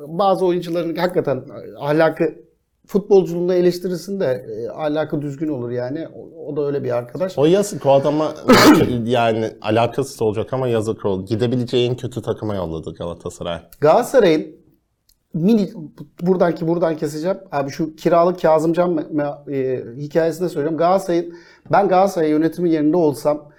bazı oyuncuların hakikaten ahlakı futbolculuğunu eleştirirsin de e, ahlakı düzgün olur yani. O, o da öyle bir arkadaş. O yazık o adama yani alakasız olacak ama yazık oldu. Gidebileceği en kötü takıma yolladı Galatasaray. Galatasaray'ın mini buradan ki buradan keseceğim. Abi şu kiralık Kazımcan e, hikayesinde söyleyeceğim. Galatasaray'ın ben Galatasaray yönetimi yerinde olsam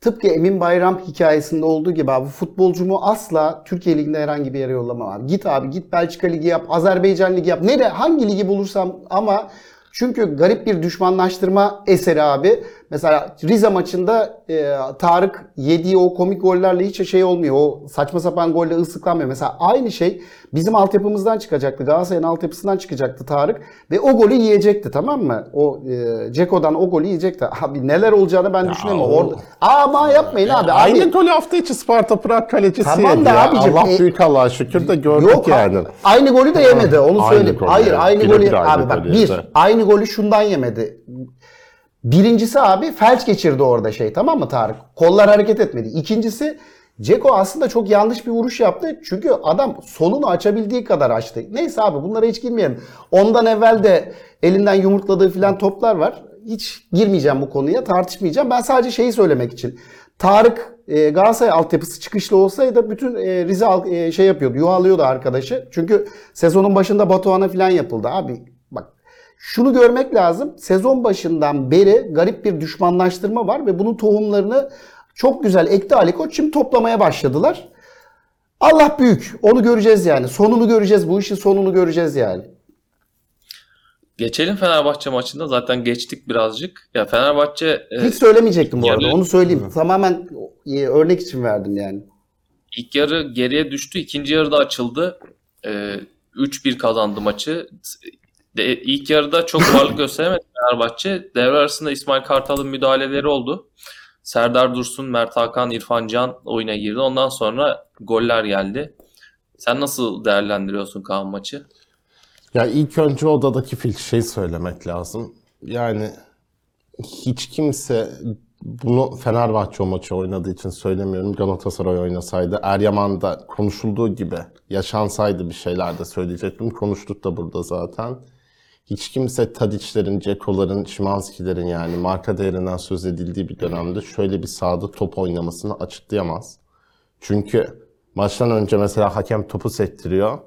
tıpkı Emin Bayram hikayesinde olduğu gibi abi futbolcumu asla Türkiye Ligi'nde herhangi bir yere yollamam abi. Git abi git Belçika Ligi yap, Azerbaycan Ligi yap. Nere hangi ligi bulursam ama çünkü garip bir düşmanlaştırma eseri abi. Mesela Rize maçında e, Tarık yediği o komik gollerle hiç şey olmuyor. O saçma sapan golle ıslıklanmıyor. Mesela aynı şey bizim altyapımızdan çıkacaktı. Galatasaray'ın altyapısından çıkacaktı Tarık. Ve o golü yiyecekti tamam mı? O e, Ceko'dan o golü yiyecekti. Abi neler olacağını ben düşünemiyorum. o- Orada... Ama yapmayın abi. Aynı abi golü hafta içi Sparta Prag kalecisi Tamam da ya. abicim, Allah e- büyük Allah'a şükür de gördük Yok yani. aynı golü de yemedi onu Aynı söyleyeyim. golü Hayır yani. aynı golü aynı abi bak bir aynı golü şundan yemedi. Birincisi abi felç geçirdi orada şey tamam mı Tarık? Kollar hareket etmedi. İkincisi Ceko aslında çok yanlış bir vuruş yaptı. Çünkü adam solunu açabildiği kadar açtı. Neyse abi bunlara hiç girmeyelim. Ondan evvel de elinden yumurtladığı filan toplar var. Hiç girmeyeceğim bu konuya tartışmayacağım. Ben sadece şeyi söylemek için. Tarık e, Galatasaray altyapısı çıkışlı olsaydı bütün e, Rize e, şey yapıyordu, yuhalıyordu arkadaşı. Çünkü sezonun başında Batuhan'a falan yapıldı abi. Şunu görmek lazım. Sezon başından beri garip bir düşmanlaştırma var ve bunun tohumlarını çok güzel ekti Ali Koç. Şimdi toplamaya başladılar. Allah büyük. Onu göreceğiz yani. Sonunu göreceğiz. Bu işin sonunu göreceğiz yani. Geçelim Fenerbahçe maçında. Zaten geçtik birazcık. Ya Fenerbahçe e, Hiç söylemeyecektim bu yarı- arada. Onu söyleyeyim. Tamamen e, örnek için verdim yani. ilk yarı geriye düştü. İkinci yarıda açıldı. E, 3-1 kazandı maçı. De, ilk yarıda çok varlık gösteremedi Fenerbahçe. Devre arasında İsmail Kartal'ın müdahaleleri oldu. Serdar Dursun, Mert Hakan, İrfan Can oyuna girdi. Ondan sonra goller geldi. Sen nasıl değerlendiriyorsun Kaan maçı? Ya ilk önce odadaki fil şey söylemek lazım. Yani hiç kimse bunu Fenerbahçe o maçı oynadığı için söylemiyorum. Galatasaray oynasaydı, Eryaman'da konuşulduğu gibi yaşansaydı bir şeyler de söyleyecektim. Konuştuk da burada zaten. Hiç kimse Tadic'lerin, Ceko'ların, Şimanski'lerin yani marka değerinden söz edildiği bir dönemde şöyle bir sahada top oynamasını açıklayamaz. Çünkü maçtan önce mesela hakem topu sektiriyor.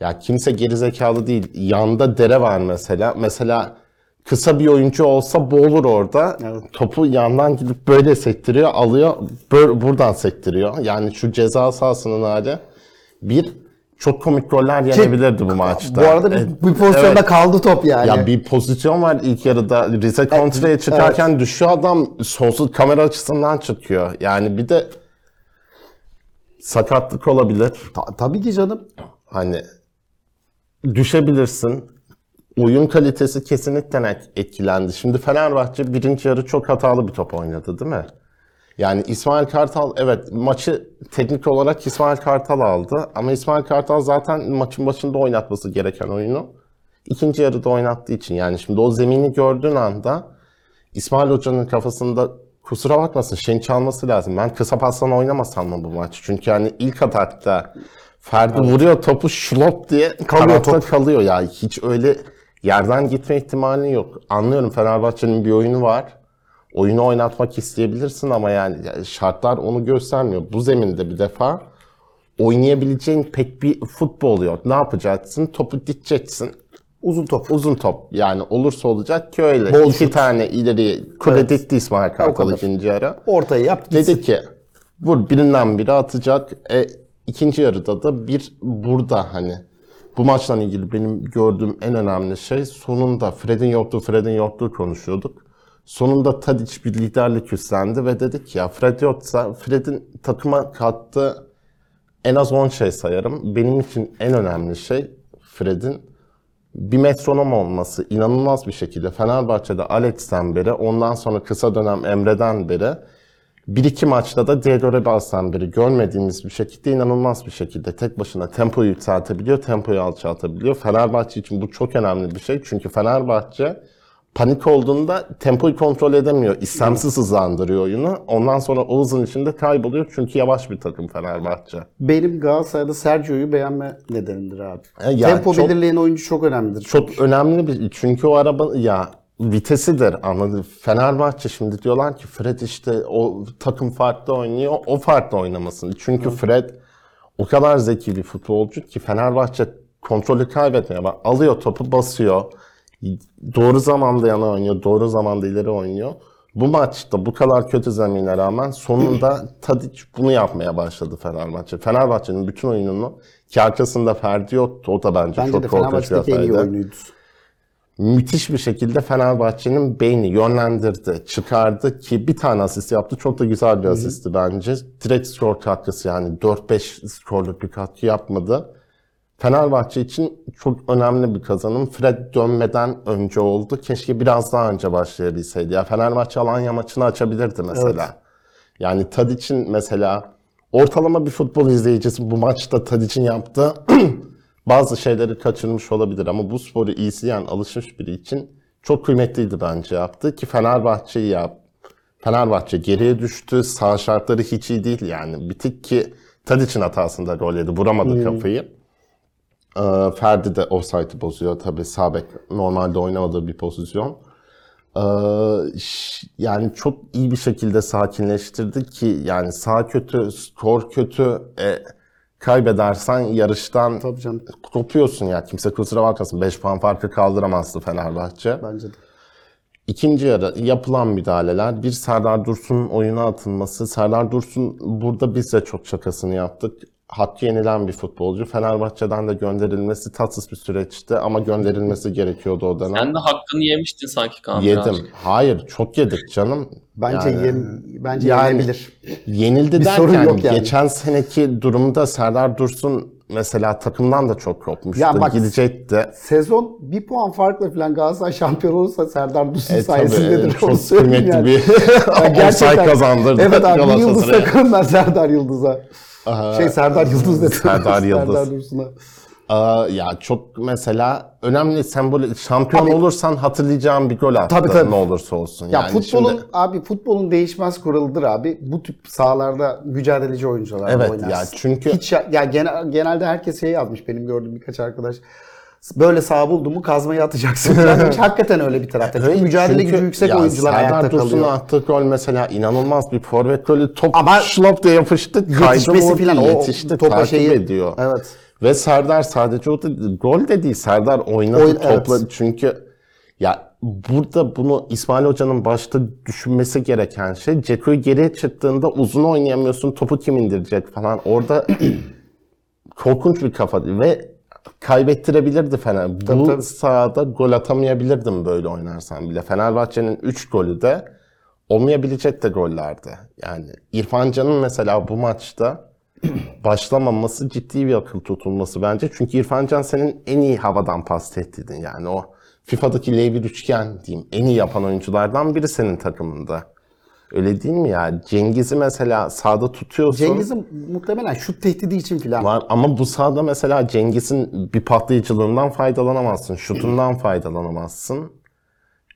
Ya kimse gerizekalı değil. Yanda dere var mesela. Mesela kısa bir oyuncu olsa boğulur orada. Evet. Topu yandan gidip böyle sektiriyor, alıyor, böyle buradan sektiriyor. Yani şu ceza sahasının hali. Bir, çok komik goller yenebilirdi bu maçta. Bu arada bir, bir pozisyonda evet. kaldı top yani. Ya bir pozisyon var ilk yarıda. Rize kontraya çıkarken düşüyor adam sonsuz kamera açısından çıkıyor. Yani bir de sakatlık olabilir. Ta- tabii ki canım. Hani düşebilirsin. Oyun kalitesi kesinlikle etkilendi. Şimdi Fenerbahçe birinci yarı çok hatalı bir top oynadı değil mi? Yani İsmail Kartal evet maçı teknik olarak İsmail Kartal aldı. Ama İsmail Kartal zaten maçın başında oynatması gereken oyunu ikinci yarıda oynattığı için. Yani şimdi o zemini gördüğün anda İsmail Hoca'nın kafasında kusura bakmasın şeyin çalması lazım. Ben kısa pastan oynamasam mı bu maç? Çünkü hani ilk atakta Ferdi vuruyor topu şlop diye Kalıyor kalıyor kalıyor ya. Hiç öyle yerden gitme ihtimali yok. Anlıyorum Fenerbahçe'nin bir oyunu var. Oyunu oynatmak isteyebilirsin ama yani şartlar onu göstermiyor. Bu zeminde bir defa oynayabileceğin pek bir futbol yok. Ne yapacaksın? Topu diteceksin. Uzun top. Uzun top yani olursa olacak ki öyle. Bol İki şut. tane ileri kule Evet. İsmail Kartal ikinci ara. Ortayı yap. gitsin. Dedi ki vur birinden biri atacak. E, ikinci yarıda da bir burada hani bu maçla ilgili benim gördüğüm en önemli şey sonunda Fred'in yokluğu Fred'in yokluğu konuşuyorduk. Sonunda Tadic bir liderlik üstlendi ve dedik ya Fred yoksa Fred'in takıma kattığı en az 10 şey sayarım. Benim için en önemli şey Fred'in bir metronom olması inanılmaz bir şekilde Fenerbahçe'de Alex'ten beri ondan sonra kısa dönem Emre'den beri Bir iki maçta da Diego Rebas'tan biri görmediğimiz bir şekilde inanılmaz bir şekilde tek başına tempoyu yükseltebiliyor, tempoyu alçaltabiliyor. Fenerbahçe için bu çok önemli bir şey. Çünkü Fenerbahçe panik olduğunda tempoyu kontrol edemiyor. İstemsiz hızlandırıyor oyunu. Ondan sonra o hızın içinde kayboluyor. Çünkü yavaş bir takım Fenerbahçe. Benim Galatasaray'da Sergio'yu beğenme nedenimdir abi. E, ya Tempo çok- belirleyen oyuncu çok önemlidir. Çok önemli bir çünkü o araba ya vitesidir anladın. Fenerbahçe şimdi diyorlar ki Fred işte o takım farklı oynuyor, o farklı oynamasın. Çünkü Fred o kadar zeki bir futbolcu ki Fenerbahçe kontrolü kaybetmiyor. Bak, alıyor topu basıyor. Doğru zamanda yana oynuyor, doğru zamanda ileri oynuyor. Bu maçta bu kadar kötü zemine rağmen sonunda Tadic bunu yapmaya başladı Fenerbahçe. Fenerbahçe'nin bütün oyununu ki arkasında Ferdi yoktu. O da bence, Bence çok de korkunç bir en iyi hataydı oyuncuydu. müthiş bir şekilde Fenerbahçe'nin beyni yönlendirdi, çıkardı ki bir tane asist yaptı. Çok da güzel bir asisti bence. Direkt skor katkısı yani 4-5 skorluk bir katkı yapmadı. Fenerbahçe için çok önemli bir kazanım. Fred dönmeden önce oldu. Keşke biraz daha önce başlayabilseydi. Ya Fenerbahçe Alanya maçını açabilirdi mesela. Yani Tadic'in mesela ortalama bir futbol izleyicisi bu maçta Tadic'in yaptığı bazı şeyleri kaçırmış olabilir ama bu sporu izleyen, alışmış biri için çok kıymetliydi bence yaptı ki Fenerbahçe'yi yap. Fenerbahçe geriye düştü. Sağ şartları hiç iyi değil yani. Bitik ki Tadic'in hatasında gol yedi. Vuramadı kafayı. Ee, Ferdi de offside'ı bozuyor tabii. Sağ bek normalde oynamadığı bir pozisyon. Ee, yani çok iyi bir şekilde sakinleştirdi ki yani sağ kötü, skor kötü, e, kaybedersen yarıştan Tabii canım. kopuyorsun ya. Kimse kusura bakmasın. 5 puan farkı kaldıramazdı Fenerbahçe. Bence de. İkinci yarı yapılan müdahaleler, bir Serdar Dursun'un oyuna atılması. Serdar Dursun burada biz de çok şakasını yaptık. Hakkı yenilen bir futbolcu. Fenerbahçe'den de gönderilmesi tatsız bir süreçti ama gönderilmesi gerekiyordu o dönem. Sen de hakkını yemiştin sanki Kaan Yedim. birazcık. Hayır, çok yedik canım. Bence Yani- yem, bence yani- yenebilir. Yenildi Bir derken sorun yok yani. geçen seneki durumda Serdar Dursun mesela takımdan da çok kopmuştu. Ya bak- Gidecekti. Sezon bir puan farkla falan Galatasaray şampiyon olursa Serdar Dursun E, tabii, sayesindedir. e, Onu çok kıymetli yani. bir Ya offside kazandırdı. Evet abi bir yıldız ben Serdar Yıldız'a. Şey Serdar Yıldız dedim. Serdar Yıldız. Serdar Dursun'a. Ya çok mesela önemli sembol şampiyon Abi- olursan hatırlayacağım bir gol attı Tabii, tabii. ne olursa olsun. Ya yani futbolun şimdi- abi futbolun değişmez kuralıdır abi. Bu tip sahalarda mücadeleci oyuncular Evet, oynarsın. ya çünkü- hiç ya, ya genel, genelde herkes şey yazmış benim gördüğüm birkaç arkadaş. Böyle sağ buldu mu kazmayı atacaksın. Hiç hakikaten öyle bir tarafta. Çünkü mücadele çünkü gücü yüksek ya oyuncular Serdar ayakta Dursun'un kalıyor. attığı gol mesela inanılmaz bir forvet golü. Top Ama şlop diye yapıştı. Yetişmesi filan, o yetişti. topa şeyi- ediyor. Evet. Ve Serdar sadece o da gol de değil. Serdar oynadı Oyun- topla. evet. Çünkü ya burada bunu İsmail Hoca'nın başta düşünmesi gereken şey Ceko'yu geriye çıktığında uzun oynayamıyorsun topu kim indirecek falan. Orada korkunç bir kafa ve kaybettirebilirdi Fener. Bu Tabii, tabii. sahada gol atamayabilirdim böyle oynarsan bile. Fenerbahçe'nin 3 golü de olmayabilecek de gollerdi. Yani İrfan Can'ın mesela bu maçta başlamaması ciddi bir akıl tutulması bence. Çünkü İrfan Can senin en iyi havadan pas tehdidin. Yani o FIFA'daki L1 üçgen diyeyim en iyi yapan oyunculardan biri senin takımında. Öyle değil mi ya? Cengiz'i mesela sağda tutuyorsun. Cengiz'in muhtemelen şut tehdidi için filan. Var ama bu sahada mesela Cengiz'in bir patlayıcılığından faydalanamazsın. Şutundan faydalanamazsın.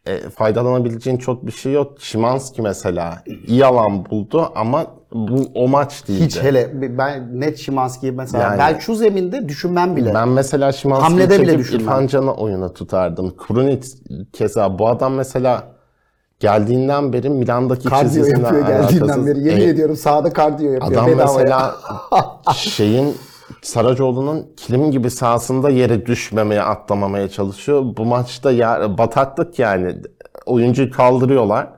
E, faydalanabileceğin çok bir şey yok. Şimanski mesela iyi alan buldu ama bu o maç değildi. Hiç hele ben net Şimanski'yi mesela Yani- ben şu zeminde düşünmem bile. Ben mesela Şimanski'yi Hamlede bile çekip düşünmem. İrfan Can'ı oyuna tutardım. Krunic keza bu adam mesela geldiğinden beri Milan'daki kardiyo çizgisinden yapıyor geldiğinden alakasız. beri. Yemin E, ediyorum sahada kardiyo yapıyor Adam bedavaya. mesela şeyin Saracoğlu'nun kilim gibi sahasında yere düşmemeye, atlamamaya çalışıyor. Bu maçta ya, bataklık yani. Oyuncuyu kaldırıyorlar.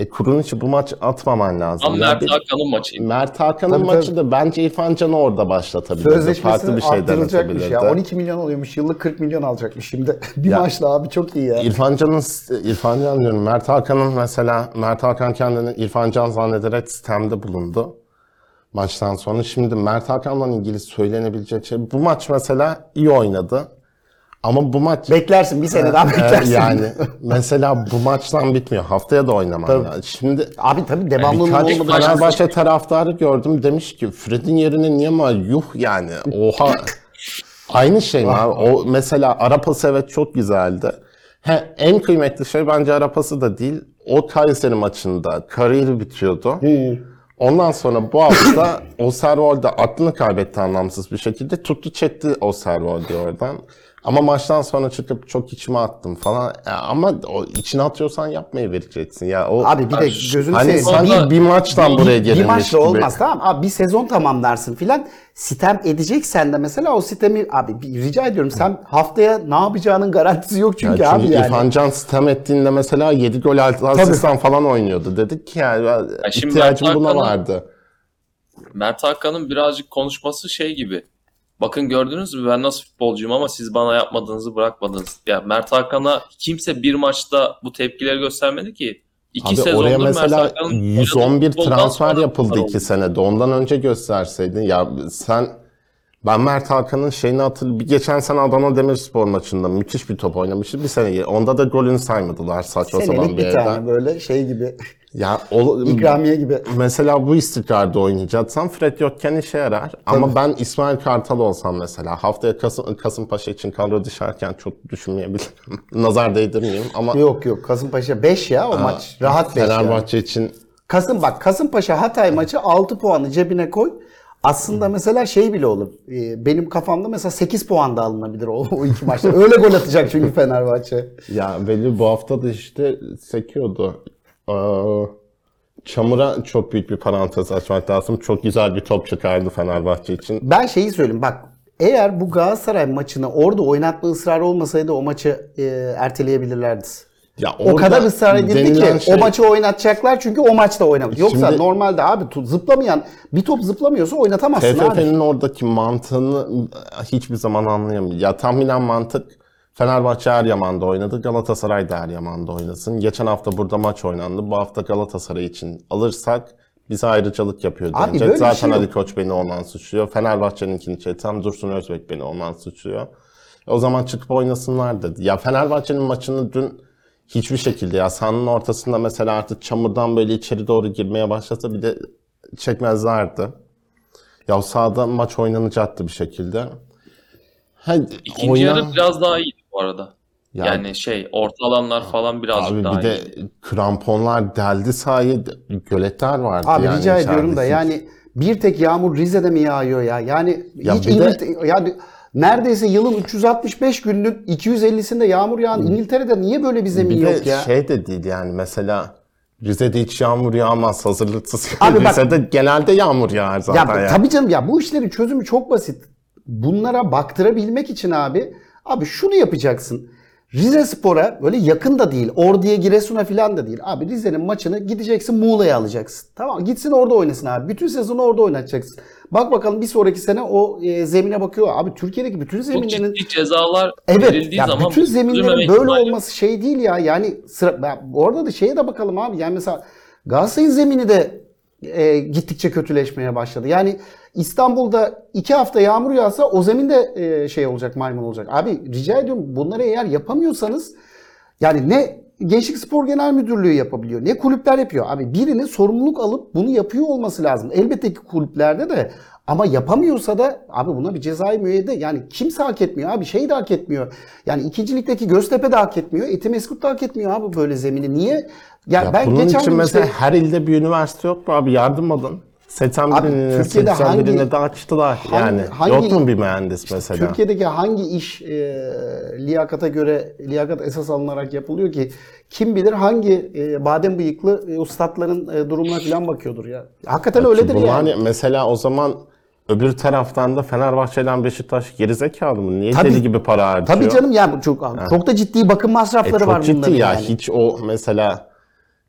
E Kuruniç'i bu maç atmaman lazım. Ya Mert bir- Hakan'ın maçıydı. Mert Hakan'ın Tabii, maçı da bence İrfan Can'ı orada başlatabilirdi. Sözleşmesi Farklı bir şey arttırılacakmış ya. 12 milyon oluyormuş. Yıllık 40 milyon alacakmış şimdi. bir Ya. maçla abi çok iyi ya. İrfan Can'ın, İrfan Can diyorum, Mert Hakan'ın mesela, Mert Hakan kendini İrfan Can zannederek sistemde bulundu. Maçtan sonra. Şimdi Mert Hakan'la ilgili söylenebilecek şey, bu maç mesela iyi oynadı. Ama bu maç Beklersin bir sene daha beklersin. yani mesela bu maçtan bitmiyor. Haftaya da oynamam. Tabii. yani. Şimdi Abi tabii devamlılığın birkaç olmadığı Fenerbahçe taraftarı gördüm demiş ki Fred'in yerine niye ma yuh yani oha aynı şey mi abi? O mesela Arapası evet çok güzeldi. He, en kıymetli şey bence Arapası da değil. O Kayseri maçında kariyeri bitiyordu. Ondan sonra bu hafta Osterwolde aklını kaybetti anlamsız bir şekilde. Tuttu çekti Osterwolde oradan. Ama maçtan sonra çıkıp çok içime attım falan. Ya ama o içine atıyorsan yapmayı vereceksin. Ya o Abi bir de gözünü hani seveyim. sanki bir maçtan buraya bir gelinmiş maçla gibi. olmaz tamam abi bir sezon tamamlarsın filan sitem edeceksen de mesela o sitemi abi bir rica ediyorum sen haftaya ne yapacağının garantisi yok çünkü, Ya abi çünkü yani. İrfan Can sistem ettiğinde mesela 7 gol altı asistan falan oynuyordu. Dedik ki yani ben- şimdi ihtiyacım Mert buna Hakan'ın- vardı. Mert Hakan'ın birazcık konuşması şey gibi. Bakın gördünüz mü ben nasıl futbolcuyum ama siz bana yapmadığınızı bırakmadınız. Ya Mert Hakan'a kimse bir maçta bu tepkileri göstermedi ki. İki Abi sezondur oraya Mert mesela Hakan'ın oynadığı 111 futboldan transfer yapıldı bunlar 2 oldu. senede. Ondan önce gösterseydin. Ya sen ben Mert Hakan'ın şeyini hatırlıyorum. Bir geçen sene Adana Demirspor maçında müthiş bir top oynamıştı. Bir sene onda da golünü saymadılar saçma sapan Senelik bir bir yerden. tane böyle şey gibi Ya o, ikramiye gibi. Mesela bu istikrarda oynayacaksan Fred yokken işe yarar. Ama ben İsmail Kartal olsam mesela haftaya Kasım, Kasımpaşa için kadro düşerken çok düşünmeyebilirim. Nazar değdirmeyeyim ama Yok yok Kasımpaşa 5 ya o maç rahat 5 Fenerbahçe için Kasım bak Kasımpaşa Hatay maçı 6 puanı cebine koy. Aslında mesela şey bile olur. Ee, Benim kafamda mesela 8 puan da alınabilir o, o iki maçta. Öyle gol atacak çünkü Fenerbahçe. ya Veli bu hafta da işte sekiyordu. Çamur'a çok büyük bir parantez açmak lazım. Çok güzel bir top çıkardı Fenerbahçe için. Ben şeyi söyleyeyim bak eğer bu Galatasaray maçını orada oynatma ısrarı olmasaydı o maçı e, erteleyebilirlerdi. Ya O kadar ısrar edildi ki şey- o maçı oynatacaklar çünkü o maçta oynamadı. Yoksa Şimdi- normalde abi zıplamayan bir top zıplamıyorsa oynatamazsın abi. TFF'nin oradaki mantığını hiçbir zaman anlayamıyorum. Ya tahminen mantık Fenerbahçe Eryaman'da oynadı, Galatasaray da Eryaman'da oynasın. Geçen hafta burada maç oynandı. Bu hafta Galatasaray için alırsak bize ayrıcalık yapıyor Abi denecek. böyle bir Zaten şey. Ali Koç beni ondan suçluyor. Fenerbahçe'ninkini çetsem Dursun Özbek beni ondan suçluyor. O zaman çıkıp oynasınlar dedi. Ya Fenerbahçe'nin maçını dün hiçbir şekilde ya sahanın ortasında mesela artık çamurdan böyle içeri doğru girmeye başlasa bir de çekmezlerdi. Ya sahada maç oynanacaktı bir şekilde. Ha, İkinci oyna- yarı biraz daha iyiydi bu arada. Ya- yani şey orta alanlar falan birazcık Abi daha bir de kramponlar deldi sahayı, göletler vardı Abi yani rica ediyorum da yani bir tek yağmur Rize'de mi yağıyor ya? Yani Ya hiç bir de- İngiltere yani neredeyse yılın 365 gününün 250'sinde yağmur yağan İngiltere'de niye böyle bir zemin bir de yok ya? şey de değil yani mesela Rize'de hiç yağmur yağmaz hazırlıksız. Abi bak- Rize'de genelde yağmur yağar zaten Ya yani. tabii canım ya bu işlerin çözümü çok basit. Bunlara baktırabilmek için abi abi şunu yapacaksın. Rize Spor'a böyle yakın da değil. Ordu'ya Giresun'a falan da değil. Abi Rize'nin maçını gideceksin Muğla'ya alacaksın. Tamam gitsin orada oynasın abi. Bütün sezonu orada oynatacaksın. Bak bakalım bir sonraki sene o e, zemine bakıyor. Abi Türkiye'deki bütün Çok zeminlerin ciddi cezalar Evet. verildiği Ya zaman bütün zeminlerin böyle ihtimali- olması şey değil ya. Yani sıra, ya orada da şeye de bakalım abi. Yani mesela Galatasaray'ın zemini de e, gittikçe kötüleşmeye başladı. Yani İstanbul'da iki hafta yağmur yağsa o zemin de e, şey olacak, maymun olacak. Abi rica ediyorum bunları eğer yapamıyorsanız yani ne Gençlik Spor Genel Müdürlüğü yapabiliyor ne kulüpler yapıyor. Abi birinin sorumluluk alıp bunu yapıyor olması lazım. Elbette ki kulüplerde de ama yapamıyorsa da abi buna bir cezai müeyyide yani kimse hak etmiyor abi şey de hak etmiyor. Yani ikincilikteki Göztepe de hak etmiyor. Etimeskut da hak etmiyor abi böyle zemini. Niye? Ya, Ya ben bunun geçen için mesela işte- her ilde bir üniversite yok mu abi? Yardım alın. Seçen Abi birine, Türkiye'de seçen hangi- birine de açtılar. hangi- yani hangi- yok mu bir mühendis mesela? Türkiye'deki hangi iş e, liyakata göre liyakat esas alınarak yapılıyor ki kim bilir hangi e, badem bıyıklı e, ustadların e, durumuna falan bakıyordur ya. Hakikaten öyledir Bunlar yani. ne- Mesela o zaman öbür taraftan da Fenerbahçe ile Beşiktaş gerizekalı mı? Niye Tabii. deli gibi para harcıyor? Tabii canım ya bu çok çok da ciddi bakım E, masrafları çok var ciddi bunların ya. yani. Hiç o mesela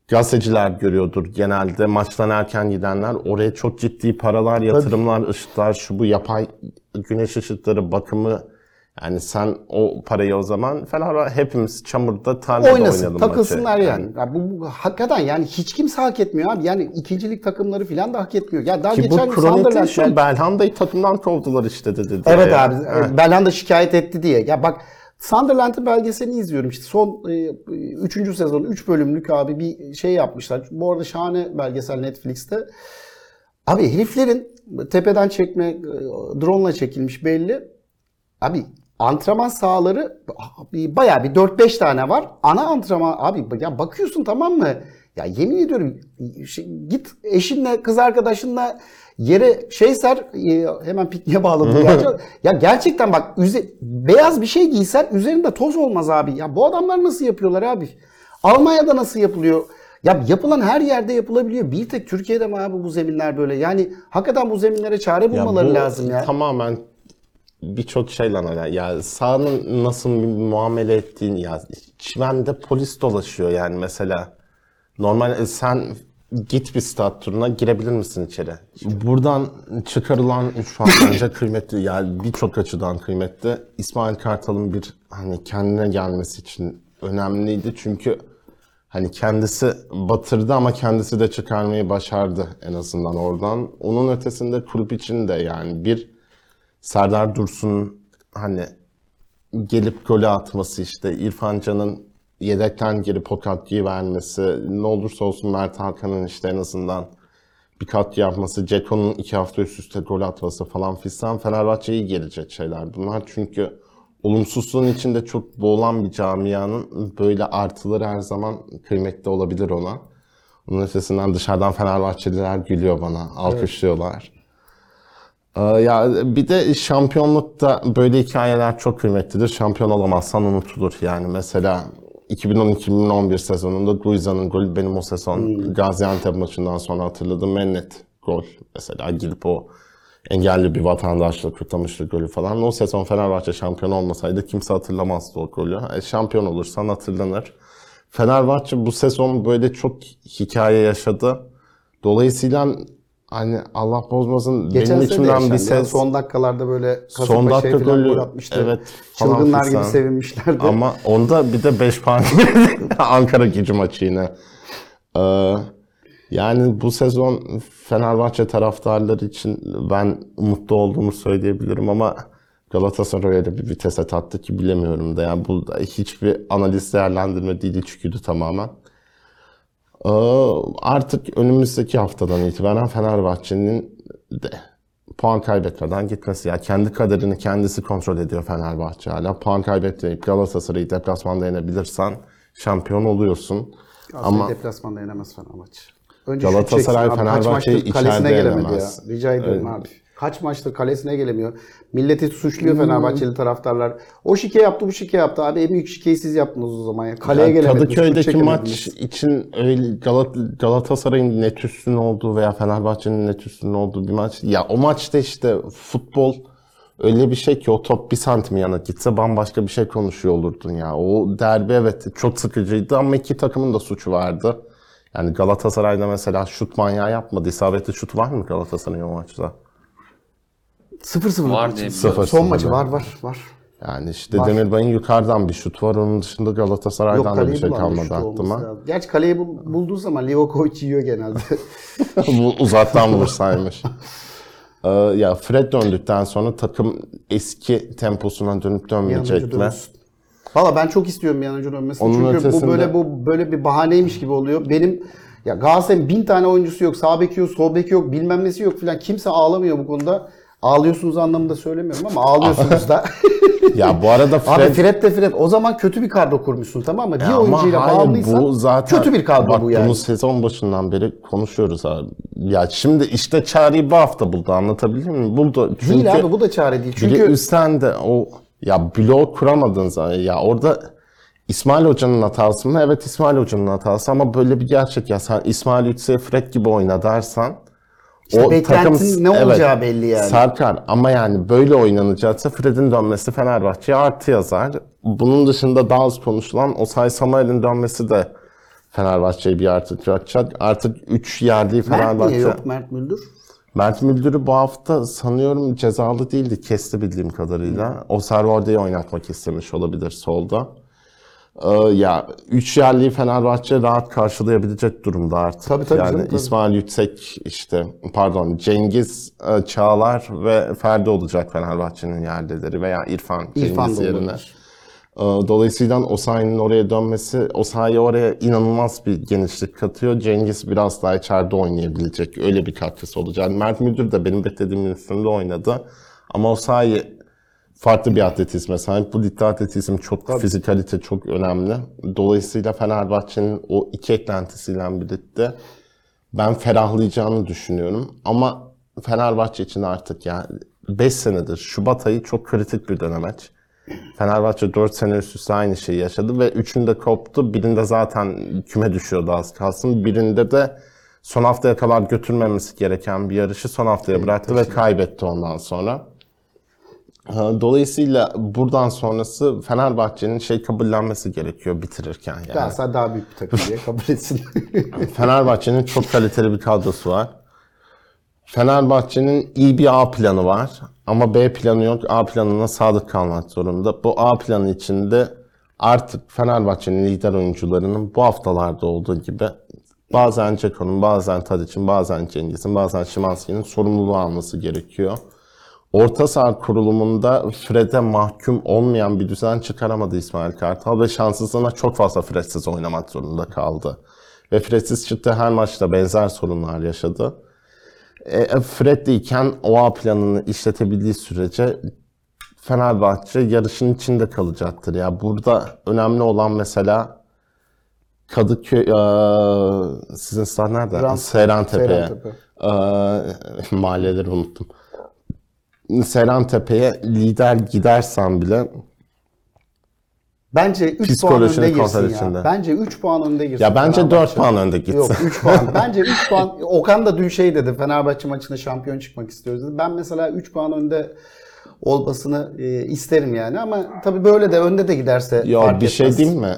gazeteciler görüyordur genelde. Maçtan erken gidenler oraya çok ciddi paralar, yatırımlar, ışıklar, şu bu yapay güneş ışıkları, bakımı yani sen o parayı o zaman Fenerbahçe hepimiz çamurda tarlada Oynasın, oynayalım takılsınlar maçı. yani. Ya bu, bu hakikaten yani hiç kimse hak etmiyor abi. Yani ikincilik takımları falan da hak etmiyor. Ya daha Ki geçen bu Sunderland şu. Belhanda'yı takımdan kovdular işte dedi. Evet abi. heh. Belhanda şikayet etti diye. Ya bak Sunderland'ın belgeselini izliyorum. İşte son 3. sezon 3 bölümlük abi bir şey yapmışlar. Bu arada şahane belgesel Netflix'te. Abi heriflerin tepeden çekme, e, drone ile çekilmiş belli. Abi antrenman sahaları bayağı bir 4-5 tane var. Ana antrenman abi ya bakıyorsun tamam mı? Ya yemin ediyorum şey, git eşinle kız arkadaşınla yere şey ser e, hemen pikniğe bağladım. ya. ya gerçekten bak beyaz bir şey giysen üzerinde toz olmaz abi. Ya bu adamlar nasıl yapıyorlar abi? Almanya'da nasıl yapılıyor? Ya yapılan her yerde yapılabiliyor. Bir tek Türkiye'de mi abi bu zeminler böyle? Yani hakikaten bu zeminlere çare Ya bulmaları bu lazım ya. Tamamen birçok şeyle alakalı. Ya sahanın nasıl muamele ettiğini ya çimende polis dolaşıyor yani mesela. Normal e, sen git bir stat turuna girebilir misin içeri? Buradan çıkarılan şu an bence kıymetli yani birçok açıdan kıymetli. İsmail Kartal'ın bir hani kendine gelmesi için önemliydi çünkü Hani kendisi batırdı ama kendisi de çıkarmayı başardı en azından oradan. Onun ötesinde kulüp için de yani bir Serdar Dursun'un hani gelip golü atması işte İrfan Can'ın yedekten girip o katkıyı vermesi ne olursa olsun Mert Hakan'ın işte en azından bir katkı yapması, Ceko'nun iki hafta üst üste gol atması falan fistan Fenerbahçe'ye gelecek şeyler bunlar. Çünkü olumsuzluğun içinde çok boğulan bir camianın böyle artıları her zaman kıymetli olabilir ona. Onun ötesinden dışarıdan Fenerbahçeliler gülüyor bana, alkışlıyorlar. Ee, Ya bir de şampiyonlukta böyle hikayeler çok kıymetlidir. Şampiyon olamazsan unutulur. Yani mesela 2012-2011 sezonunda Guiza'nın golü benim o sezon Gaziantep maçından sonra hatırladığım en net gol. Mesela gidip o engelli bir vatandaşla kurtarmıştı golü falan. O sezon Fenerbahçe şampiyon olmasaydı kimse hatırlamazdı o golü. E, şampiyon olursan hatırlanır. Fenerbahçe bu sezon böyle çok hikaye yaşadı. Dolayısıyla hani Allah bozmasın Geçen benim içimden bir ya. ses Son dakikalarda böyle son Kasımpaşa'ya dakika falan golü gol atmıştı. evet Çılgınlar gibi sevinmişlerdi. Ama onda bir de 5 puan Ankara gücü maçı yine. Ee, yani bu sezon Fenerbahçe taraftarları için ben mutlu olduğumu söyleyebilirim ama Galatasaray öyle bir vitese tattı ki bilemiyorum da. Yani bu da hiçbir analiz değerlendirme değil içgüdü tamamen. Ee, artık önümüzdeki haftadan itibaren Fenerbahçe'nin de puan kaybetmeden gitmesi. Yani kendi kaderini kendisi kontrol ediyor Fenerbahçe hala. Puan kaybetmeyip Galatasaray'ı deplasmanda yenebilirsen şampiyon oluyorsun. Ama Ama deplasmanda yenemez Fenerbahçe. Önce Galatasaray, Fenerbahçe'yi içeride yenemez. ya. Rica ediyorum abi. Kaç maçtır kalesine gelemiyor. Milleti suçluyor Fenerbahçeli taraftarlar. O şike yaptı bu şike yaptı. Abi en büyük şikeyi siz yaptınız o zaman ya. Kaleye Yani gelemediniz. Kadıköy'deki maç için öyle Galat- Galatasaray'ın net üstün olduğu veya Fenerbahçe'nin net üstün olduğu bir maç. Ya o maçta işte futbol öyle bir şey ki o top bir santim yana gitse bambaşka bir şey konuşuyor olurdun ya. O derbi evet çok sıkıcıydı ama iki takımın da suçu vardı. Yani Galatasaray'da mesela şut manyağı yapmadı. İsabetli şut var mı Galatasaray'ın o maçta? 0-0. Var diye Sıfır Son sıfır maçı var var var. Yani işte Var. Demirbay'ın yukarıdan bir şut var. Onun dışında Yok Galatasaray'dan da bir kaleyi şey bulan kalmadı olması aklıma. lazım. Gerçi kaleyi bul- bulduğu zaman Livakovic yiyor genelde. Bu uzaktan vursaymış. Ee, ya Fred döndükten sonra takım eski temposuna dönüp Bir an önce dönmeyecek mi? dönsün. Valla ben çok istiyorum bir an önce dönmesini. Onun Çünkü ötesinde- bu böyle bu böyle bir bahaneymiş gibi oluyor. Benim ya Galatasaray'ın bin tane oyuncusu yok. Sağ beki yok, sol beki yok, bilmem nesi yok filan. Kimse ağlamıyor bu konuda. Ağlıyorsunuz anlamında söylemiyorum ama ağlıyorsunuz da. Ya bu arada Abi Fred Fred de Fred. O zaman kötü bir kadro kurmuşsun tamam mı? Bir Ya oyuncuyla bu zaten kötü bir kadro bak, bu yani. Bunu sezon başından beri konuşuyoruz abi. Ya şimdi işte çareyi bu hafta buldu anlatabildim mi? Buldu. Çünkü Değil abi bu da çare değil. Çünkü üstten de o ya blok kuramadın zaten. Ya orada İsmail Hoca'nın hatası mı? Evet İsmail Hoca'nın hatası ama böyle bir gerçek ya sen İsmail Yüksek'e Fred gibi oyna dersen İşte beklentin ne olacağı belli yani. Sarkar ama yani böyle oynanacaksa Fred'in dönmesi Fenerbahçe'ye artı yazar. Bunun dışında daha az konuşulan Osay Samuel'in dönmesi de Fenerbahçe'ye bir artı bırakacak. Artık 3 yerli Mert Fenerbahçe. niye yok Mert Müldür? Mert Müldür'ü bu hafta sanıyorum cezalı değildi. Kesti bildiğim kadarıyla. O Servarde'yi oynatmak istemiş olabilir solda. Ee, ya 3 yerliyi Fenerbahçe rahat karşılayabilecek durumda artık. Tabii, tabii yani canım, tabii. İsmail Yüksek işte pardon Cengiz e, Çağlar ve Ferdi olacak Fenerbahçe'nin yerlileri veya İrfan, İrfan Cengiz yerine. olabilir. Ee, Dolayısıyla Osayi'nin oraya dönmesi, Osayi oraya inanılmaz bir genişlik katıyor. Cengiz biraz daha içeride oynayabilecek. Öyle bir katkısı olacak. Mert Müdür de benim beklediğimin üstünde oynadı. Ama Osayi farklı bir atletizme sahip. Bu ligde atletizm çok, fizikalite çok önemli. Dolayısıyla Fenerbahçe'nin o iki eklentisiyle birlikte ben ferahlayacağını düşünüyorum. Ama Fenerbahçe için artık yani 5 senedir Şubat ayı çok kritik bir dönemeç. Fenerbahçe 4 sene üst üste aynı şeyi yaşadı ve üçünde koptu. Birinde zaten küme düşüyordu az kalsın. Birinde de son haftaya kadar götürmemesi gereken bir yarışı son haftaya bıraktı ve kaybetti ondan sonra. Ha, Dolayısıyla buradan sonrası Fenerbahçe'nin şey kabullenmesi gerekiyor bitirirken. Yani. Galatasaray daha büyük bir takım diye kabul etsin. Fenerbahçe'nin çok kaliteli bir kadrosu var. Fenerbahçe'nin iyi bir A planı var ama B planı yok. A planına sadık kalmak zorunda. Bu A planı içinde artık Fenerbahçe'nin lider oyuncularının bu haftalarda olduğu gibi bazen Ceko'nun, bazen Tadic'in, bazen Cengiz'in, bazen Şimanski'nin sorumluluğu alması gerekiyor. Orta saha kurulumunda Fred'e mahkum olmayan bir düzen çıkaramadı İsmail Kartal ve şanssızlığına çok fazla Fred'siz oynamak zorunda kaldı. Ve Fred'siz çıktı her maçta benzer sorunlar yaşadı. E, Fred iken o A planını işletebildiği sürece Fenerbahçe yarışın içinde kalacaktır. Ya burada önemli olan mesela Kadıköy, eee, sizin stat nerede? Seyrantepe'ye. Seyrantepe. Eee, mahalleleri unuttum. Seyrantepe'ye lider gidersen bile Bence 3 puan önde girsin içinde. ya. Bence 3 puan önde girsin. ya bence 4 Fenerbahçe. puan önde gitsin. Yok 3 puan. Bence 3 puan. Okan da dün şey dedi. Fenerbahçe maçında şampiyon çıkmak istiyoruz dedi. Ben mesela 3 puan önde olmasını e, isterim yani ama tabii böyle de önde de giderse Ya fark bir şey etmez. diyeyim mi?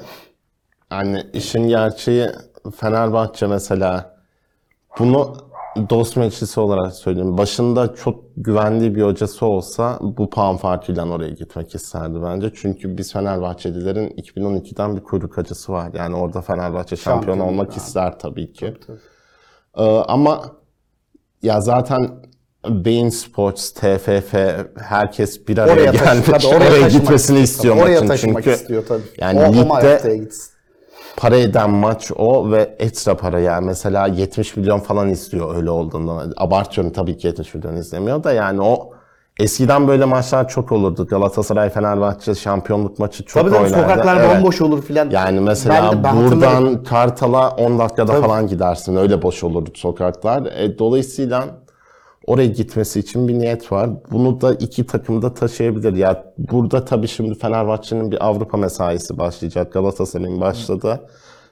Hani işin gerçeği Fenerbahçe mesela bunu dost meclisi olarak söyleyeyim. Başında çok güvendiği bir hocası olsa bu puan farkıyla oraya gitmek isterdi bence. Çünkü biz Fenerbahçelilerin 2012'den bir kuyruk acısı var. Yani orada Fenerbahçe şampiyon Şampiyon, olmak ha. ister tabii ki. Tabii. Ee, ama ya zaten Bein Sports, TFF herkes bir araya Oraya gelmiş. tabii oraya taşımak gitmesini istiyor. istiyor Oraya taşımak Çünkü istiyor tabii. yani o, ligde- gitsin. Para eden maç o ve ekstra para yani mesela 70 milyon falan istiyor öyle olduğunda. Abartıyorum tabii ki 70 milyon izlemiyor da yani o eskiden böyle maçlar çok olurdu. Galatasaray Fenerbahçe şampiyonluk maçı çok Tabii tabii oynardı. sokaklar Evet. bomboş olur filan. Yani mesela Ben de- ben buradan. Kartal'a 10 dakikada falan gidersin. Öyle boş olurdu sokaklar. E, dolayısıyla oraya gitmesi için bir niyet var. Bunu da iki takım da taşıyabilir. Ya burada tabii şimdi Fenerbahçe'nin bir Avrupa mesaisi başlayacak. Galatasaray'ın başladı.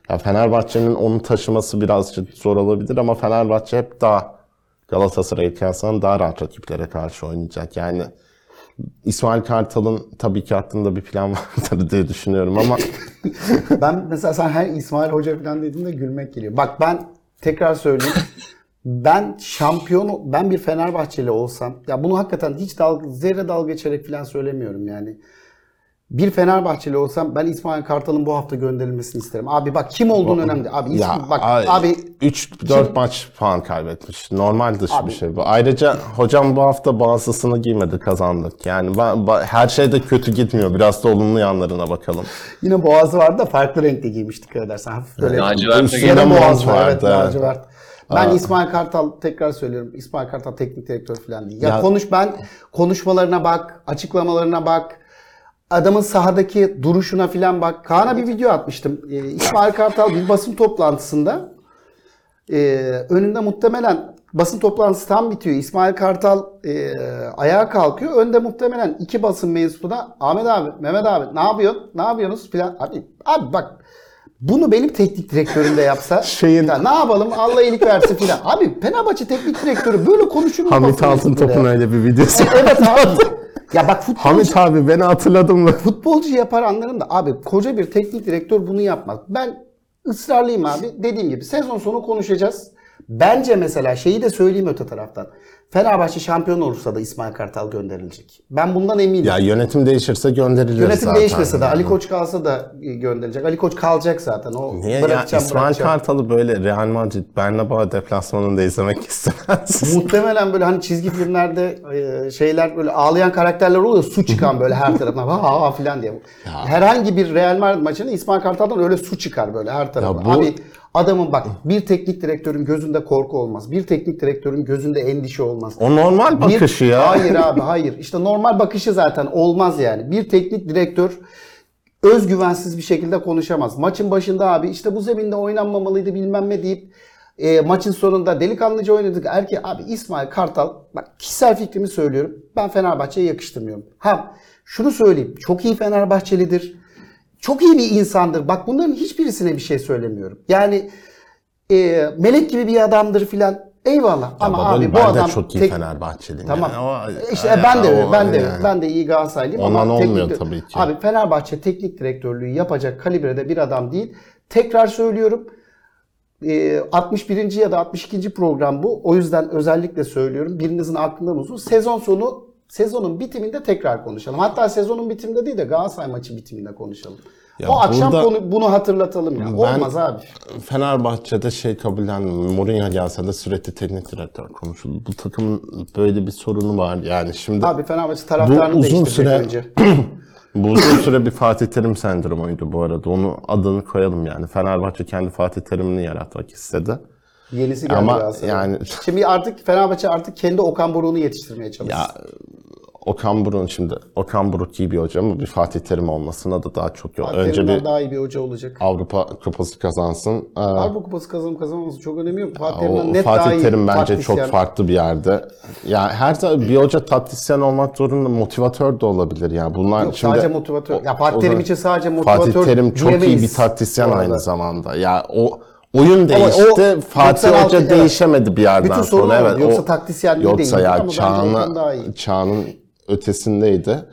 Ya Fenerbahçe'nin onu taşıması birazcık zor olabilir ama Fenerbahçe hep daha Galatasaray'a kıyasla daha rahat rakiplere karşı oynayacak. Yani İsmail Kartal'ın tabii ki aklında bir plan vardır diye düşünüyorum ama Ben mesela sen her İsmail Hoca falan dediğinde gülmek geliyor. Bak ben tekrar söyleyeyim. ben şampiyon, ben bir Fenerbahçeli olsam, ya bunu hakikaten hiç dalga, zerre dalga geçerek falan söylemiyorum yani. Bir Fenerbahçeli olsam ben İsmail Kartal'ın bu hafta gönderilmesini isterim. Abi bak kim olduğun önemli. Abi Ya bak ay- abi 3-4 maç puan kaybetmiş. Normal dışı Abi- bir şey bu. Ayrıca hocam bu hafta bazısını giymedi kazandık. Yani ba- ba- her şey de kötü gitmiyor. Biraz da olumlu yanlarına bakalım. yine boğazı vardı da farklı renkte giymiş dikkat edersen. Hafif böyle. Lacivert'e Üstünde Yine mont boğazı var. Evet, vardı. lacivert. Ben İsmail Kartal tekrar söylüyorum. İsmail Kartal teknik direktör falan değil. Ya, Ya- konuş ben konuşmalarına bak, açıklamalarına bak. Adamın sahadaki duruşuna falan bak. Kaan'a bir video atmıştım. Ee, İsmail Kartal bir basın toplantısında e, önünde muhtemelen basın toplantısı tam bitiyor. İsmail Kartal e, ayağa kalkıyor. Önde muhtemelen iki basın mensubu da Ahmet abi, Mehmet abi ne yapıyorsun? Ne yapıyorsunuz filan. Abi, abi bak bunu benim teknik direktörüm de yapsa Şeyin- ya ne yapalım Allah iyilik versin filan. Abi Fenerbahçe teknik direktörü böyle konuşur mu? Hamit Altıntop'un öyle bir videosu. Evet abi. Ya bak futbolcu, Hamit abi beni hatırladın mı? futbolcu yapar anlarım da abi koca bir teknik direktör bunu yapmaz. Ben ısrarlıyım abi. Dediğim gibi sezon sonu konuşacağız. Bence mesela şeyi de söyleyeyim öte taraftan. Fenerbahçe şampiyon olursa da İsmail Kartal gönderilecek. Ben bundan eminim. Ya yönetim değişirse gönderilir Yönetim zaten. değişmese de. Ali Koç kalsa da gönderilecek. Ali Koç kalacak zaten. O Niye ya İsmail bırakacağım. Kartal'ı böyle Real Madrid Bernabeu deplasmanında izlemek istemez. Muhtemelen böyle hani çizgi filmlerde e, şeyler böyle ağlayan karakterler oluyor. Su çıkan böyle her tarafına ha ha ha filan diye. Herhangi bir Real Madrid maçında İsmail Kartal'dan öyle su çıkar böyle her tarafa. Ya bu- Abi adamın bak bir teknik direktörün gözünde korku olmaz. Bir teknik direktörün gözünde endişe olmaz. o normal Bir- bakışı ya. Hayır abi hayır. İşte normal bakışı zaten olmaz yani. Bir teknik direktör özgüvensiz bir şekilde konuşamaz. Maçın başında abi işte bu zeminde oynanmamalıydı bilmem ne deyip e, maçın sonunda delikanlıca oynadık. Erke abi İsmail Kartal bak kişisel fikrimi söylüyorum. Ben Fenerbahçe'ye yakıştırmıyorum. Ha şunu söyleyeyim. Çok iyi Fenerbahçelidir. Çok iyi bir insandır. Bak bunların hiçbirisine bir şey söylemiyorum. Yani e, melek gibi bir adamdır filan. Eyvallah. Ama Baba, abi bu ben adam de çok iyi tek- Fenerbahçeliyim. Tamam. yani. O- işte ya, ben de o- ben de yani. ben de iyi Galatasaraylıyım Ondan ama olmuyor teknik, tabii ki. Abi Fenerbahçe teknik direktörlüğü yapacak kalibrede bir adam değil. Tekrar söylüyorum. e, 61. ya da 62. program bu. O yüzden özellikle söylüyorum. Birinizin aklında bulunsun. Sezon sonu sezonun bitiminde tekrar konuşalım. Hatta sezonun bitiminde değil de Galatasaray maçı bitiminde konuşalım. Ya o akşam konu, bunu hatırlatalım ya. Ben- Olmaz abi. Fenerbahçe'de şey kabullenmiyorum. Mourinho gelse de sürekli teknik direktör konuşuldu. Bu takımın böyle bir sorunu var. Yani şimdi Abi Fenerbahçe taraftarını uzun değiştirecek süre- önce. bu uzun süre bir Fatih Terim sendromuydu bu arada. Onu adını koyalım yani. Fenerbahçe kendi Fatih Terim'ini yaratmak istedi. Yenisi geldi Ama Galatasaray'a. yani- Şimdi artık Fenerbahçe artık kendi Okan Buruk'unu yetiştirmeye çalışıyor. Ya Okan Buruk'un şimdi Okan Buruk iyi bir hoca ama bir Fatih Terim olmasına da daha çok yol. Önce bir daha iyi bir hoca olacak. Avrupa Kupası kazansın. Ee, Avrupa Kupası kazanıp kazanmaması çok önemi yok. Fatih O Terim'den net daha Fatih iyi Terim bence taktisyen. çok farklı bir yerde. Ya her zaman bir hoca taktisyen olmak zorunda, motivatör de olabilir yani. Bunlar Yok, şimdi sadece motivatör. Ya o Fatih Terim için sadece motivatör Fatih Terim çok iyi diyemeyiz bir taktisyen bu arada. aynı zamanda. Ya o oyun değişti. o Fatih 96 Hoca evet. değişemedi bir yerden Bütün sonra. o. Evet, Yoksa o- taktisyenliği Yoksa değildir ya ama bence Okan daha iyi. çağını, çağının ötesindeydi.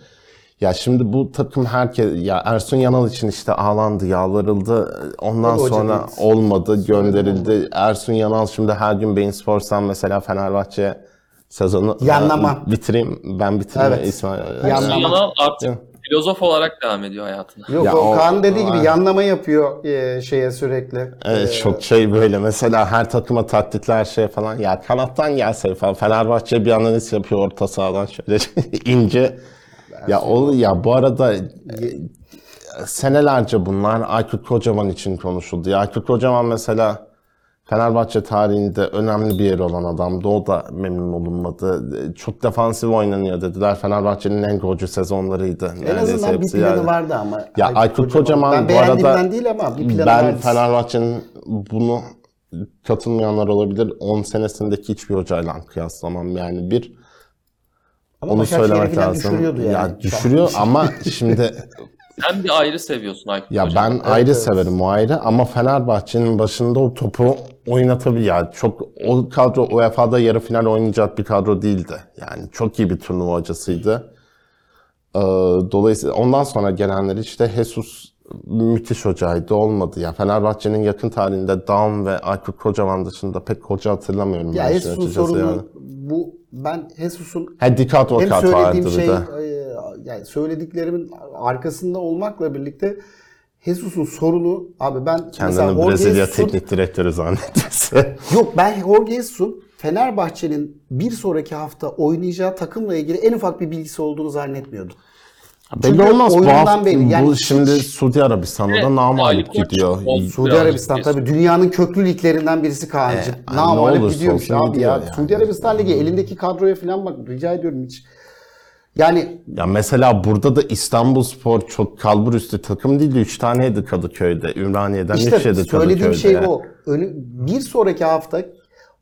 Ya şimdi bu takım herkes ya Ersun Yanal için işte ağlandı, yalvarıldı. Ondan hoca sonra değil. olmadı, gönderildi. Ersun Yanal şimdi her gün Bein Sports'tan mesela Fenerbahçe sezonu Yanlama. Ben bitireyim. Ben bitireyim Evet. İsmail. Yanlama. Yanal artık filozof olarak devam ediyor hayatına. Yok Ya o o- Kaan dediği gibi o- yanlama yapıyor e, şeye sürekli. Evet çok şey böyle mesela her takıma taktikler şey falan ya kanattan gelse falan Fenerbahçe bir analiz yapıyor orta sahadan şöyle ince ya o ya bu arada e, senelerce bunlar Aykut Kocaman için konuşuldu. Ya Aykut Kocaman mesela Fenerbahçe tarihinde önemli bir yeri olan adamdı. O da memnun olunmadı. Çok defansif oynanıyor dediler. Fenerbahçe'nin en golcü sezonlarıydı. En Neredeyse azından bir planı yani. vardı ama. Ya Aykut Kocaman ben bu arada değil ama bir planı ben vardı. Fenerbahçe'nin bunu katılmayanlar olabilir. 10 senesindeki hiçbir hocayla kıyaslamam yani bir ama onu söylemek lazım. düşürüyordu yani. Ya düşürüyor ama şimdi Sen bir ayrı seviyorsun Aykut ya Hocam. ben ayrı evet. severim o ayrı ama Fenerbahçe'nin başında o topu oynatabilir. Yani çok o kadro UEFA'da yarı final oynayacak bir kadro değildi. Yani çok iyi bir turnuva hocasıydı. Ee, dolayısıyla ondan sonra gelenler işte Jesus müthiş hocaydı olmadı. Ya Fenerbahçe'nin yakın tarihinde Daum ve Aykut Kocaman dışında pek hoca hatırlamıyorum. Ya açıkçası sorunu yani. bu ben Dikat hem söylediğim şey de. yani söylediklerimin arkasında olmakla birlikte Jesus'un sorunu abi ben mesela Kendini Jorge Brezilya Jesus'un- teknik direktörü zannettiyse. Yok ben Jorge Jesus'un Fenerbahçe'nin bir sonraki hafta oynayacağı takımla ilgili en ufak bir bilgisi olduğunu zannetmiyordum. Belli Çünkü olmaz bu hafta. belli. Yani bu hiç- şimdi Suudi Arabistan'da da Evet, Ali namalip gidiyor. Suudi Arabistan tabii dünyanın köklü liglerinden birisi Kaan'cığım. E, Namalip olsun abi gidiyor ya. yani. Suudi Arabistan Ligi elindeki kadroya falan bak rica ediyorum hiç. Yani Ya mesela burada da İstanbul Spor çok kalbur üstü takım değildi. Üç taneydi Kadıköy'de. Ümraniye'den İşte üç söylediğim Kadıköy'de. şey o. Önü, bir sonraki hafta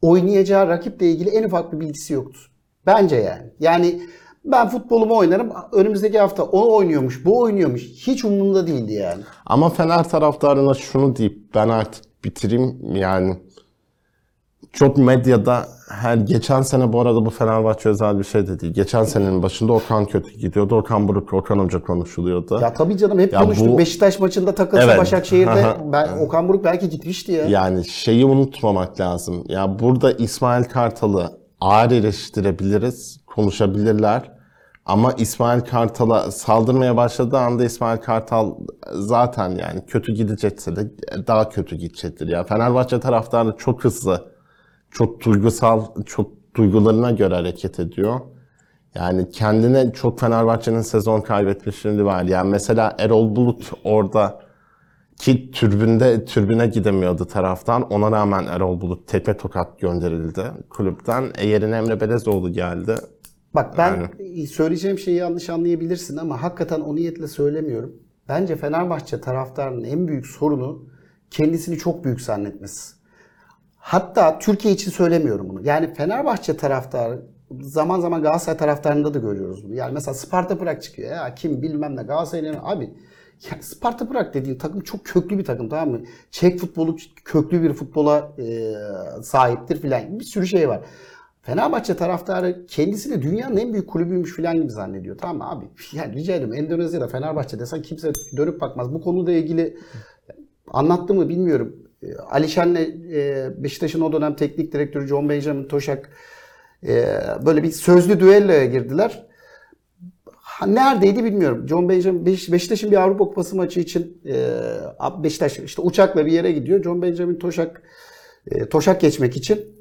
oynayacağı rakiple ilgili en ufak bir bilgisi yoktu. Bence yani. Yani ben futbolumu oynarım. Önümüzdeki hafta o oynuyormuş, bu oynuyormuş. Hiç umurumda değildi yani. Ama Fener taraftarına şunu deyip ben artık bitireyim yani. Çok medyada her geçen sene bu arada bu Fenerbahçe özel bir şey de değil. Geçen senenin başında Okan kötü gidiyordu. Okan Buruk, Okan Hoca konuşuluyordu. Ya tabii canım hep Ya konuştuk. bu- Beşiktaş maçında takılsa Evet. Başakşehir'de ben, Okan Buruk belki gitmişti ya. Yani şeyi unutmamak lazım. Ya burada İsmail Kartal'ı ağır eleştirebiliriz, konuşabilirler. Ama İsmail Kartal'a saldırmaya başladığı anda İsmail Kartal zaten yani kötü gidecekse de daha kötü gidecektir. Ya Fenerbahçe taraftarı çok hızlı, çok duygusal, çok duygularına göre hareket ediyor. Yani kendine çok Fenerbahçe'nin sezon kaybetmişliği var. Yani mesela Erol Bulut orada ki türbünde türbüne gidemiyordu taraftan. Ona rağmen Erol Bulut tepe tokat gönderildi kulüpten. E yerine Emre Belezoğlu geldi. Bak ben söyleyeceğim şeyi yanlış anlayabilirsin ama hakikaten o niyetle söylemiyorum. Bence Fenerbahçe taraftarının en büyük sorunu kendisini çok büyük zannetmesi. Hatta Türkiye için söylemiyorum bunu. Yani Fenerbahçe taraftarı zaman zaman Galatasaray taraftarında da görüyoruz bunu. Yani mesela Sparta Prag çıkıyor. Ya kim bilmem ne Galatasaray'ın abi ya Sparta Prag dediğin takım çok köklü bir takım tamam mı? Çek futbolu köklü bir futbola e, sahiptir filan. Bir sürü şey var. Fenerbahçe taraftarı kendisini dünyanın en büyük kulübüymüş filan gibi zannediyor. Tamam mı abi? Yani rica ederim Endonezya'da Fenerbahçe desen kimse dönüp bakmaz. Bu konuyla ilgili anlattı mı bilmiyorum. E, Alişen'le e, Beşiktaş'ın o dönem teknik direktörü John Benjamin Toşak e, böyle bir sözlü düelloya girdiler. Neredeydi bilmiyorum. John Benjamin Beş- Beşiktaş'ın bir Avrupa Kupası maçı için e, Beşiktaş işte uçakla bir yere gidiyor. John Benjamin Toşak Toşak geçmek için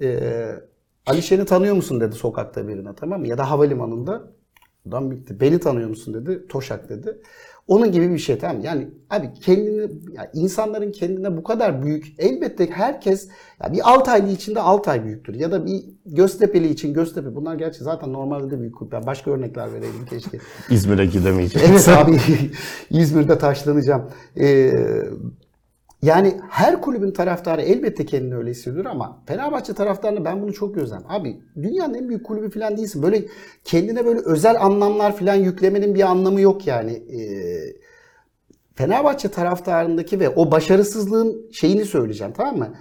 Alişen'i tanıyor musun dedi sokakta birine tamam mı? Ya da havalimanında. Adam bitti. Beni tanıyor musun dedi. Toşak dedi. Onun gibi bir şey tamam? Yani abi kendini ya insanların kendine bu kadar büyük elbette herkes ya bir Altaylı için de Altay büyüktür ya da bir Göztepe'li için Göztepe bunlar gerçi zaten normalde de büyük kulüpler. Başka örnekler vereyim keşke. İzmir'e gidemeyecek. Evet abi İzmir'de taşlanacağım. Ee, yani her kulübün taraftarı elbette kendini öyle hissediyor ama Fenerbahçe taraftarını ben bunu çok gözlem. Abi dünyanın en büyük kulübü falan değilsin. Böyle kendine böyle özel anlamlar falan yüklemenin bir anlamı yok yani. Ee, Fenerbahçe taraftarındaki ve o başarısızlığın şeyini söyleyeceğim tamam mı?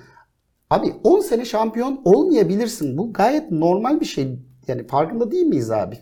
Abi 10 sene şampiyon olmayabilirsin. Bu gayet normal bir şey. Yani farkında değil miyiz abi?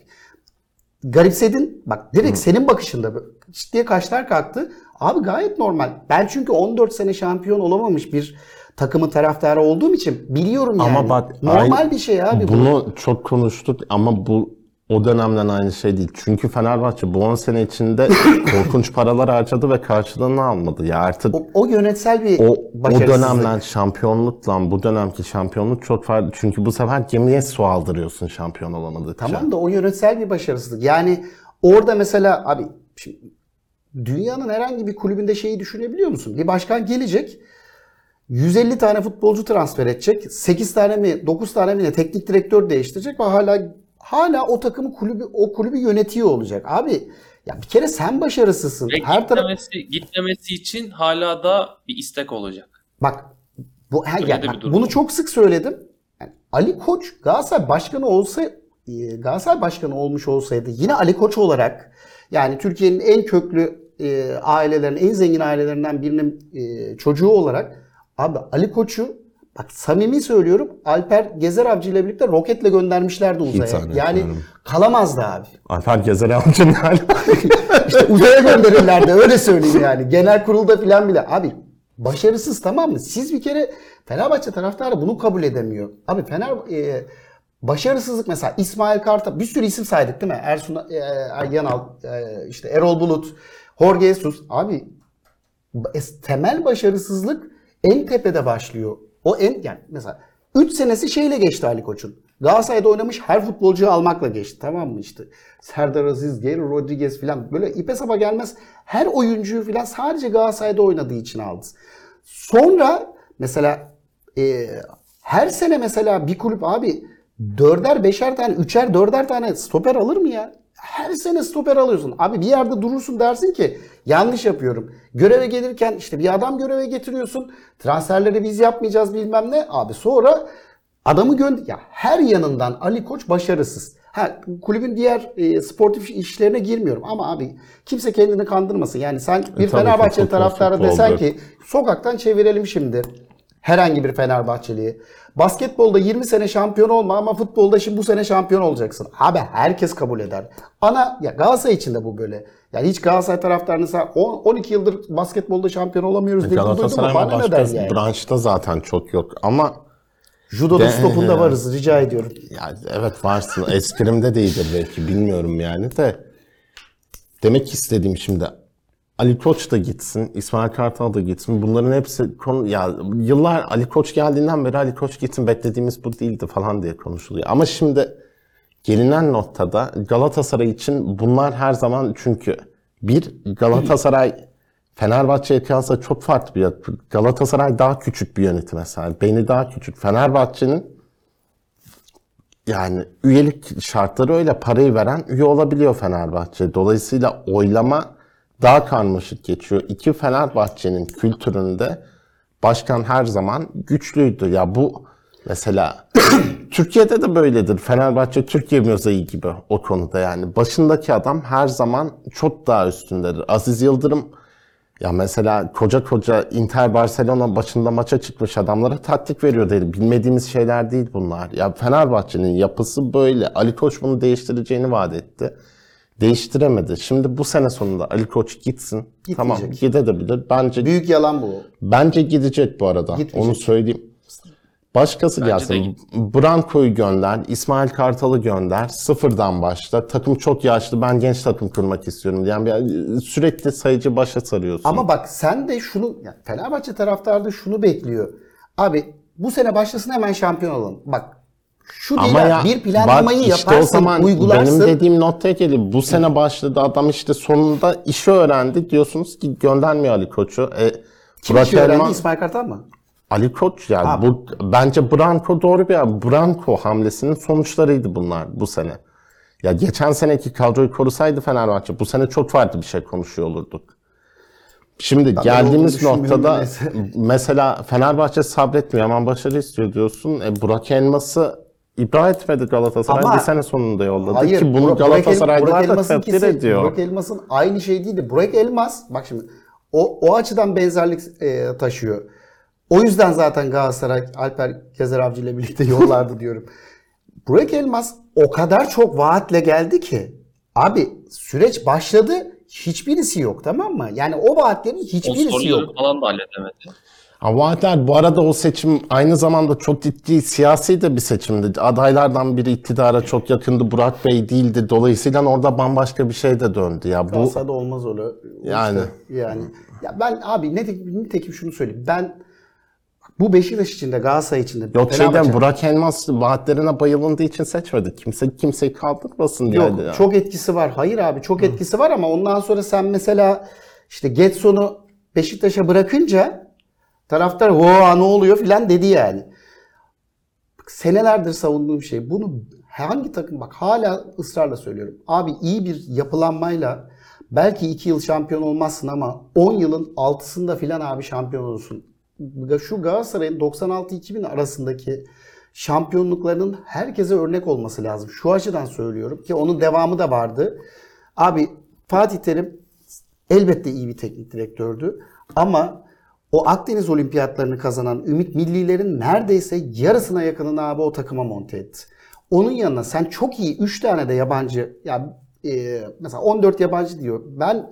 garipsedin. Bak direkt senin bakışında şık diye kaşlar kalktı. Abi gayet normal. Ben çünkü 14 sene şampiyon olamamış bir takımın taraftarı olduğum için biliyorum yani. Ama bak normal bir şey abi bu. Bunu çok konuştuk ama bu o dönemden aynı şey değil. Çünkü Fenerbahçe bu 10 sene içinde korkunç paralar harcadı ve karşılığını almadı. Ya artık O, o yönetsel bir o, o dönemden şampiyonlukla bu dönemki şampiyonluk çok farklı. Çünkü bu sefer gemiye su aldırıyorsun şampiyon olamadıkça. Tamam da o yönetsel bir başarısızlık. Yani orada mesela abi şimdi dünyanın herhangi bir kulübünde şeyi düşünebiliyor musun? Bir başkan gelecek 150 tane futbolcu transfer edecek. 8 tane mi 9 tane mi ne teknik direktör değiştirecek ve hala hala o takımı kulübü o kulübü yönetiyor olacak. Abi ya bir kere sen başarısızsın. Ve Her taraf gitmemesi, gitmemesi için hala da bir istek olacak. Bak bu ha, Öyle ya de bir bak, bunu çok sık söyledim. Yani Ali Koç Galatasaray başkanı olsa e, Galatasaray başkanı olmuş olsaydı yine Ali Koç olarak yani Türkiye'nin en köklü e, ailelerin en zengin ailelerinden birinin e, çocuğu olarak abi Ali Koç'u bak samimi söylüyorum Alper Gezer Avcı ile birlikte roketle göndermişlerdi uzaya. Yani zannetmiyorum. kalamazdı abi. Alper Gezer Avcı'nın hali. İşte uzaya gönderirlerdi öyle söyleyeyim yani. Genel kurulda falan bile. Abi başarısız tamam mı? Siz bir kere Fenerbahçe taraftarı bunu kabul edemiyor. Abi Fener e, başarısızlık mesela İsmail Kartal bir sürü isim saydık değil mi? Ersun e, Yanal, e, işte Erol Bulut, Jorge Jesus. Abi temel başarısızlık en tepede başlıyor. O en yani mesela 3 senesi şeyle geçti Ali Koç'un. Galatasaray'da oynamış her futbolcuyu almakla geçti tamam mı işte. Serdar Aziz, Geri Rodriguez falan böyle ipe sapa gelmez her oyuncuyu falan sadece Galatasaray'da oynadığı için aldı. Sonra mesela e, her sene mesela bir kulüp abi dörder beşer tane, üçer dörder tane stoper alır mı ya? Her sene stoper alıyorsun. Abi bir yerde durursun dersin ki yanlış yapıyorum. Göreve gelirken işte bir adam göreve getiriyorsun. Transferleri biz yapmayacağız bilmem ne. Abi sonra adamı gönder... Ya her yanından Ali Koç başarısız. Ha, kulübün diğer e, sportif işlerine girmiyorum ama abi kimse kendini kandırmasın. Yani sen bir tabii ki Fenerbahçe futbol taraftarı desen ki sokaktan çevirelim şimdi herhangi bir Fenerbahçeliyi. Basketbolda 20 sene şampiyon olma ama futbolda şimdi bu sene şampiyon olacaksın. Abi herkes kabul eder. Ana ya Galatasaray için de bu böyle. Yani hiç Galatasaray taraftarını sen 10 12 yıldır basketbolda şampiyon olamıyoruz dediğini duydun mu? Bana ne der yani? branşta zaten çok yok ama Judo De- stopunda varız rica ediyorum. Ya evet varsın. Eskrimde değildir belki bilmiyorum yani de. Demek istediğim şimdi Ali Koç da gitsin, İsmail Kartal da gitsin. Bunların hepsi konu ya yıllar Ali Koç geldiğinden beri Ali Koç gitsin beklediğimiz bu değildi falan diye konuşuluyor. Ama şimdi gelinen noktada Galatasaray için bunlar her zaman çünkü bir Galatasaray Fenerbahçe'ye kıyasla çok farklı bir yapı. Galatasaray daha küçük bir yönetime sahip. Beni daha küçük. Fenerbahçe'nin yani üyelik şartları öyle parayı veren üye olabiliyor Fenerbahçe. Dolayısıyla oylama daha karmaşık geçiyor. İki Fenerbahçe'nin kültüründe başkan her zaman güçlüydü. Ya bu mesela Türkiye'de de böyledir. Fenerbahçe Türkiye mozaiği gibi o konuda yani. Başındaki adam her zaman çok daha üstündedir. Aziz Yıldırım ya mesela koca koca Inter Barcelona başında maça çıkmış adamlara taktik veriyor değil. Bilmediğimiz şeyler değil bunlar. Ya Fenerbahçe'nin yapısı böyle. Ali Koç bunu değiştireceğini vaat etti. Değiştiremedi. Şimdi bu sene sonunda Ali Koç gitsin. Tamam gidebilir. Bence Büyük yalan bu. Bence gidecek bu arada. Gitmeyecek. Onu söyleyeyim. Başkası Bence de gelsin. Branko'yu gönder, İsmail Kartal'ı gönder, sıfırdan başla. Takım çok yaşlı, ben genç takım kurmak istiyorum. Yani bir- sürekli sayıcı başa sarıyorsun. Ama bak sen de şunu yani Fenerbahçe taraftarı da şunu bekliyor. Abi bu sene başlasın hemen şampiyon olalım. Bak şu Ama abi, ya bir planlamayı bak işte yaparsın, o zaman uygularsın. benim dediğim noktaya geliyor. Bu sene başladı adam işte sonunda işi öğrendi diyorsunuz ki göndermiyor Ali Koç'u. E, Kim Burak işi öğrendi? Elman- İsmail Kartal mı? Ali Koç yani Abi. bu bence Branko doğru bir Branko hamlesinin sonuçlarıydı bunlar bu sene. Ya geçen seneki kadroyu korusaydı Fenerbahçe bu sene çok farklı bir şey konuşuyor olurduk. Şimdi olduğunu geldiğimiz noktada mesela Fenerbahçe sabretmiyor hemen başarı istiyor diyorsun. E, Burak Elmas'ı ibra etmedi Galatasaray. Ama- bir sene sonunda yolladı Hayır. ki bunu Burak- Galatasaraylılar Burak da Elmas'ın takdir ediyor. Burak Elmas'ın aynı şey değil de Burak Elmas bak şimdi o, o açıdan benzerlik e, taşıyor. O yüzden zaten Galatasaray Alper Gezer Avcı ile birlikte yollardı diyorum. Burak Elmas o kadar çok vaatle geldi ki abi süreç başladı hiçbirisi yok tamam mı? Yani o vaatlerin hiçbirisi yok. Sponsorları falan da halledemedi. Ha, Vaatler bu arada o seçim aynı zamanda çok ciddi siyasi de bir seçimdi. Adaylardan biri iktidara çok yakındı. Burak Bey değildi. Dolayısıyla orada bambaşka bir şey de döndü ya. Bu Galatasaray'da olmaz öyle. Yani. İşte yani. Ya ben abi nitekim, nitekim şunu söyleyeyim. Ben bu Beşiktaş için de Galatasaray için de yok şeyden Burak Elmas vaatlerine bayılındığı için seçmedi. Kimse kimseyi kaldırmasın Yok diye. ya. çok etkisi var. Hayır abi çok etkisi var ama ondan sonra sen mesela işte Getson'u Beşiktaş'a bırakınca taraftar o ne oluyor filan dedi yani. Senelerdir savunduğum şey. Bunu hangi takım bak hala ısrarla söylüyorum. Abi iyi bir yapılanmayla belki 2 yıl şampiyon olmazsın ama 10 yılın altısında filan abi şampiyon olursun. Şu Galatasaray'ın 96-2000 arasındaki şampiyonluklarının herkese örnek olması lazım. Şu açıdan söylüyorum ki onun devamı da vardı. Abi Fatih Terim elbette iyi bir teknik direktördü ama o Akdeniz olimpiyatlarını kazanan Ümit Millilerin neredeyse yarısına yakınını abi o takıma monte etti. Onun yanına sen çok iyi 3 tane de yabancı ya e, mesela 14 yabancı diyor. Ben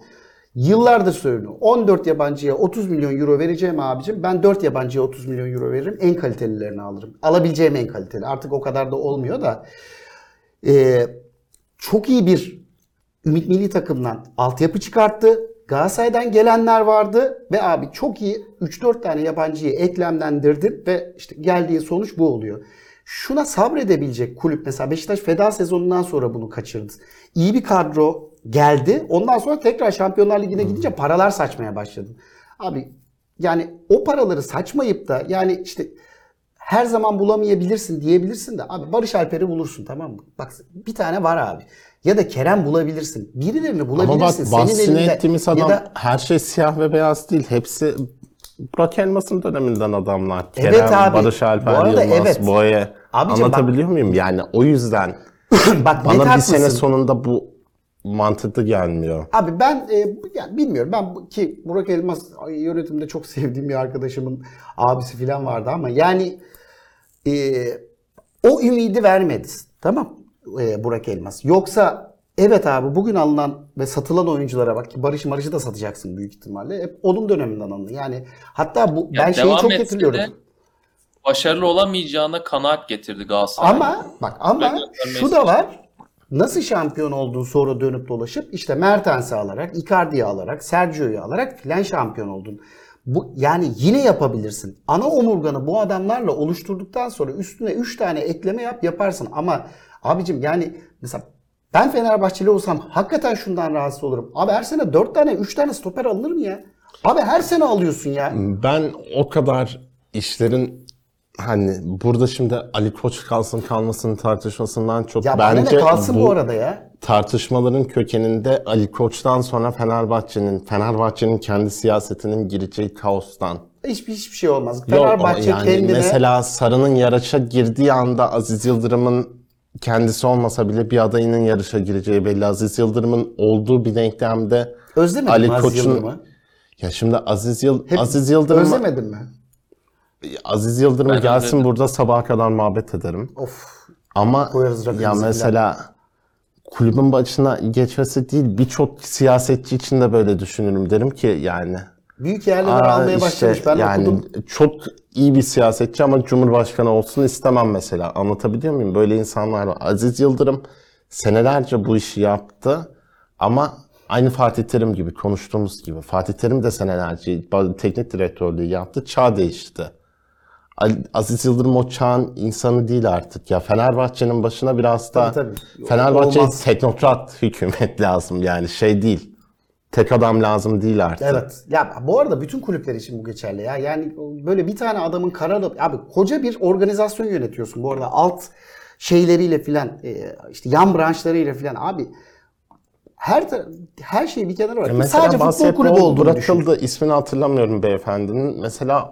yıllardır söylüyorum. 14 yabancıya 30 milyon euro vereceğim abicim. Ben 4 yabancıya 30 milyon euro veririm. En kalitelilerini alırım. Alabileceğim en kaliteli. Artık o kadar da olmuyor da. E, çok iyi bir Ümit Milli takımdan altyapı çıkarttı. Galatasaray'dan gelenler vardı ve abi çok iyi 3-4 tane yabancıyı eklemlendirdin ve işte geldiği sonuç bu oluyor. Şuna sabredebilecek kulüp mesela Beşiktaş feda sezonundan sonra bunu kaçırdı. İyi bir kadro geldi. Ondan sonra tekrar Şampiyonlar Ligi'ne gidince paralar saçmaya başladı. Abi yani o paraları saçmayıp da yani işte her zaman bulamayabilirsin diyebilirsin de abi Barış Alper'i bulursun tamam mı? Bak bir tane var abi. Ya da Kerem bulabilirsin. Birilerini Ama bak bulabilirsin. bahsini ettiğimiz Ya adam da her şey siyah ve beyaz değil. Hepsi Burak Elmas'ın döneminden adamlar. Evet Kerem, abi. Barış Bu Alper arada Yılmaz, evet. Boye. Abicim Anlatabiliyor muyum? Yani o yüzden bak bana bir haklısın. sene sonunda bu mantıklı gelmiyor. Abi ben e, yani bilmiyorum ben bu- ki Burak Elmas yönetimde çok sevdiğim bir arkadaşımın abisi falan vardı ama yani e, o ümidi vermedi. Tamam e, Burak Elmas. Yoksa evet abi bugün alınan ve satılan oyunculara bak ki Barış Marış'ı da satacaksın büyük ihtimalle. Hep onun döneminden alındı. Yani hatta bu Ya ben şeyi çok getiriyorum. de- başarılı olamayacağına kanaat getirdi Galatasaray. Ama bak ama şu da var. Nasıl şampiyon olduğu sonra dönüp dolaşıp işte Mertens'i alarak, Icardi'yi alarak, Sergio'yu alarak filan şampiyon oldun. Bu yani yine yapabilirsin. Ana omurganı bu adamlarla oluşturduktan sonra üstüne 3 tane ekleme yap yaparsın. Ama abicim yani mesela ben Fenerbahçeli olsam hakikaten şundan rahatsız olurum. Abi her sene 4 tane 3 tane stoper alınır mı ya? Abi her sene alıyorsun ya. Ben o kadar işlerin hani burada şimdi Ali Koç kalsın kalmasın tartışmasından çok Ya bence ne kalsın bu, bu arada ya. Tartışmaların kökeninde Ali Koç'tan sonra Fenerbahçe'nin Fenerbahçe'nin kendi siyasetinin gireceği kaostan. Hiçbir hiçbir şey olmaz. Yok, Fenerbahçe yani kendine mesela Sarı'nın yarışa girdiği anda Aziz Yıldırım'ın kendisi olmasa bile bir adayının yarışa gireceği belli. Aziz Yıldırım'ın olduğu bir denklemde özlemedin Ali Koç'un- ya şimdi Aziz Yıl Hep Aziz Yıldırım Özlemedin mi? Aziz Yıldırım Ben gelsin özledim. burada sabaha kadar muhabbet ederim. Of. Ama ya mesela kulübün başına geçmesi değil birçok siyasetçi için de böyle düşünürüm. Derim ki yani Büyük yerler aa, almaya işte başlamış. Ben yani okudum. çok iyi bir siyasetçi ama cumhurbaşkanı olsun istemem mesela. Anlatabiliyor muyum? Böyle insanlar var. Aziz Yıldırım senelerce bu işi yaptı ama aynı Fatih Terim gibi konuştuğumuz gibi. Fatih Terim de senelerce teknik direktörlüğü yaptı. Çağ değişti. Aziz Yıldırım o çağın insanı değil artık ya. Fenerbahçe'nin başına biraz da Tabii, tabii. Fenerbahçe'ye teknokrat hükümet lazım yani şey değil. Tek adam lazım değil artık. Evet. Ya bu arada bütün kulüpler için bu geçerli ya. Yani böyle bir tane adamın karar abi koca bir organizasyon yönetiyorsun bu arada alt şeyleriyle filan e, işte yan branşlarıyla filan abi her her şeyi bir kenara bırak. Mesela Sadece futbol kulübü olduğunu düşün. bırakıldı. İsmini hatırlamıyorum beyefendinin. Mesela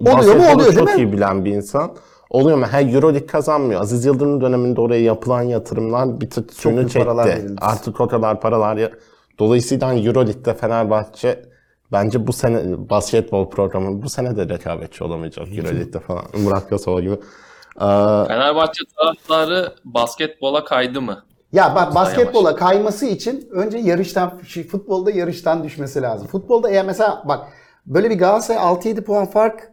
Oluyor mu? Oluyor, değil çok mi? iyi bilen bir insan. Oluyor mu? Her Euroleague kazanmıyor. Aziz Yıldırım döneminde oraya yapılan yatırımlar bir tık suyunu paralar çekti. verildi. Artık o kadar paralar ya. Dolayısıyla Euroleague'de Fenerbahçe bence bu sene basketbol programı bu sene de rekabetçi olamayacak Euroleague'de falan. Murat Gasol gibi. Ee, Fenerbahçe taraftarı basketbola kaydı mı? Ya bak basketbola kayması için önce yarıştan şey, futbolda yarıştan düşmesi lazım. Futbolda eğer mesela bak böyle bir Galatasaray 6-7 puan fark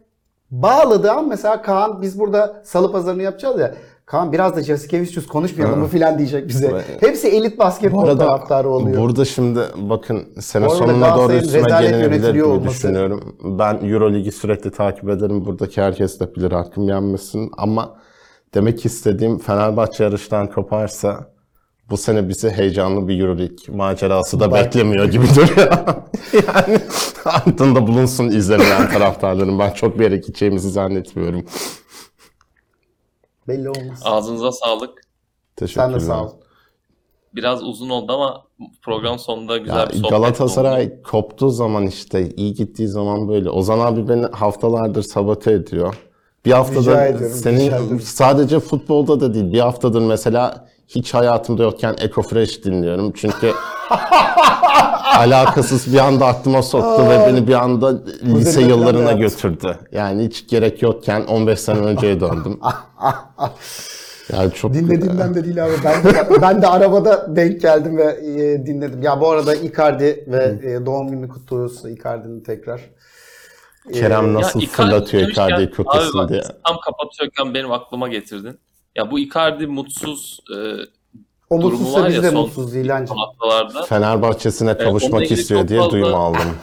bağladı ama mesela Kaan biz burada salı pazarını yapacağız ya. Kaan biraz da Jasikevicius konuşmayalım mı filan diyecek bize. Hepsi elit basketbol taraftarı oluyor. Burada şimdi bakın sene Bu arada sonuna doğru Galatasaray'ın üstüme rezalet yönetiliyor gibi olması. düşünüyorum. Ben Euroligi sürekli takip ederim. Buradaki herkes de bilir hakkım yenmesin. Ama demek istediğim Fenerbahçe yarıştan koparsa bu sene bizi heyecanlı bir Euroleague macerası da Bak. beklemiyor gibi duruyor. yani aklında bulunsun izlemeyen taraftarların. Ben çok bir yere gideceğimizi zannetmiyorum. Belli olmaz. Ağzınıza sağlık. Teşekkürler. Sen de sağ ol. Biraz uzun oldu ama program sonunda güzel Ya bir sohbet Galatasaray oldu. koptuğu zaman işte iyi gittiği zaman böyle. Ozan abi beni haftalardır sabote ediyor. Bir haftadır Rica ediyorum, rica senin ederim. sadece futbolda da değil bir haftadır mesela hiç hayatımda yokken Eco Fresh dinliyorum. Çünkü alakasız bir anda aklıma soktu ve beni bir anda lise yıllarına götürdü. Yani hiç gerek yokken 15 sene önceye döndüm. Yani çok Dinlediğimden de değil abi. Ben de, ben de arabada denk geldim ve e, dinledim. Ya bu arada Icardi ve e, doğum gününü kutluyoruz Icardi'nin tekrar. Kerem nasıl Ya Icardi fırlatıyor Icardi'yi bak, diye. Tam kapatıyorken benim aklıma getirdin. Ya bu Icardi mutsuz e, durumu mutsuzsa var biz ya de son- mutsuz İlhancığım. haftalarda. Fenerbahçe'sine onunla kavuşmak ilgili istiyor çok diye fazla- duyum aldım.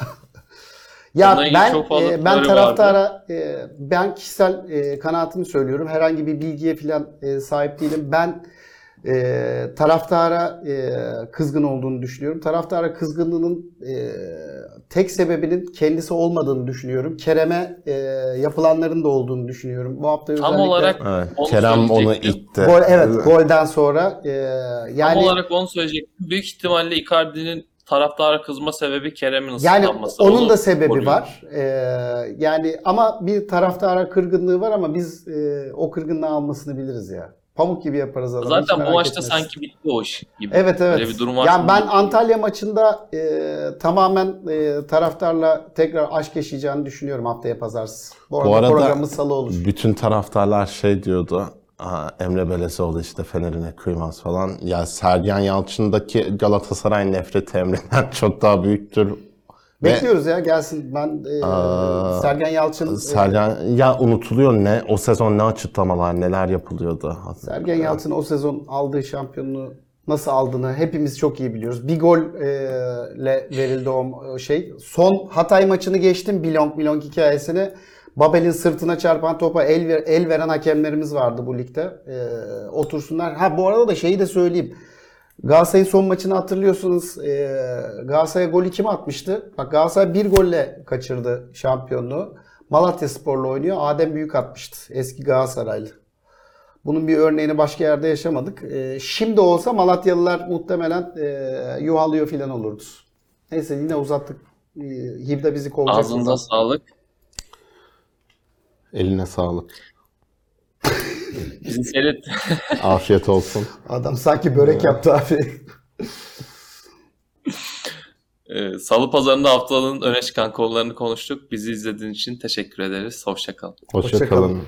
Ya Onunla ilgili ben çok fazla e, ben teori taraftara e, ben kişisel e, kanaatimi söylüyorum. Herhangi bir bilgiye falan e, sahip değilim. Ben e, taraftara e, kızgın olduğunu düşünüyorum. Taraftara kızgınlığının e, tek sebebinin kendisi olmadığını düşünüyorum. Kerem'e e, yapılanların da olduğunu düşünüyorum. Bu hafta Tam özellikle olarak Evet, Onu Kerem onu itti. gol evet golden sonra e, Tam yani olarak onu söyleyecektim. Büyük ihtimalle Icardi'nin taraftara kızma sebebi Kerem'in Yani ıslıklanması. onun Onu da sebebi koruyor. var. Ee, yani ama bir taraftara kırgınlığı var ama biz e, o kırgınlığı almasını biliriz ya. Pamuk gibi yaparız adamı. Zaten bu maçta etmesin. sanki bitti o iş gibi. Evet evet. Öyle bir durum var. Yani ben Antalya maçında e, tamamen e, taraftarla tekrar aşk yaşayacağını düşünüyorum haftaya pazartesi. Bu arada, Bu arada programımız salı olur. bütün taraftarlar şey diyordu. Aa, Emre Belezoğlu işte Fener'ine kıymaz falan. Ya Sergen Yalçın'daki Galatasaray nefreti Emre'den çok daha büyüktür. Bekliyoruz ya gelsin. Ben e, Aa, Sergen Yalçın e, Sergen ya unutuluyor ne o sezon ne açıklamalar neler yapılıyordu. Sergen Yalçın o sezon aldığı şampiyonluğu nasıl aldığını hepimiz çok iyi biliyoruz. Bir golle verildi o şey. Son Hatay maçını geçtim Bilong Bilong hikayesini. Babel'in sırtına çarpan topa el, ver- el veren hakemlerimiz vardı bu ligde. Ee, otursunlar. Ha bu arada da şeyi de söyleyeyim. Galatasaray'ın son maçını hatırlıyorsunuz. Ee, Galatasaray'a golü kim atmıştı? Bak Galatasaray bir golle kaçırdı şampiyonluğu. Malatya Spor'la oynuyor. Adem Büyük atmıştı. Eski Galatasaraylı. Bunun bir örneğini başka yerde yaşamadık. Ee, şimdi olsa Malatyalılar muhtemelen e, yuhalıyor filan olurdu. Neyse yine uzattık. Ee, Hibda bizi kovacak. Ağzınıza sağlık. Eline sağlık. Bizi seyret. Afiyet olsun. Adam sanki börek yaptı abi. Ee, Salı pazarında haftanın öne çıkan konularını konuştuk. Bizi izlediğiniz için teşekkür ederiz. Hoşçakalın. Hoşça Hoşça kalın. kalın.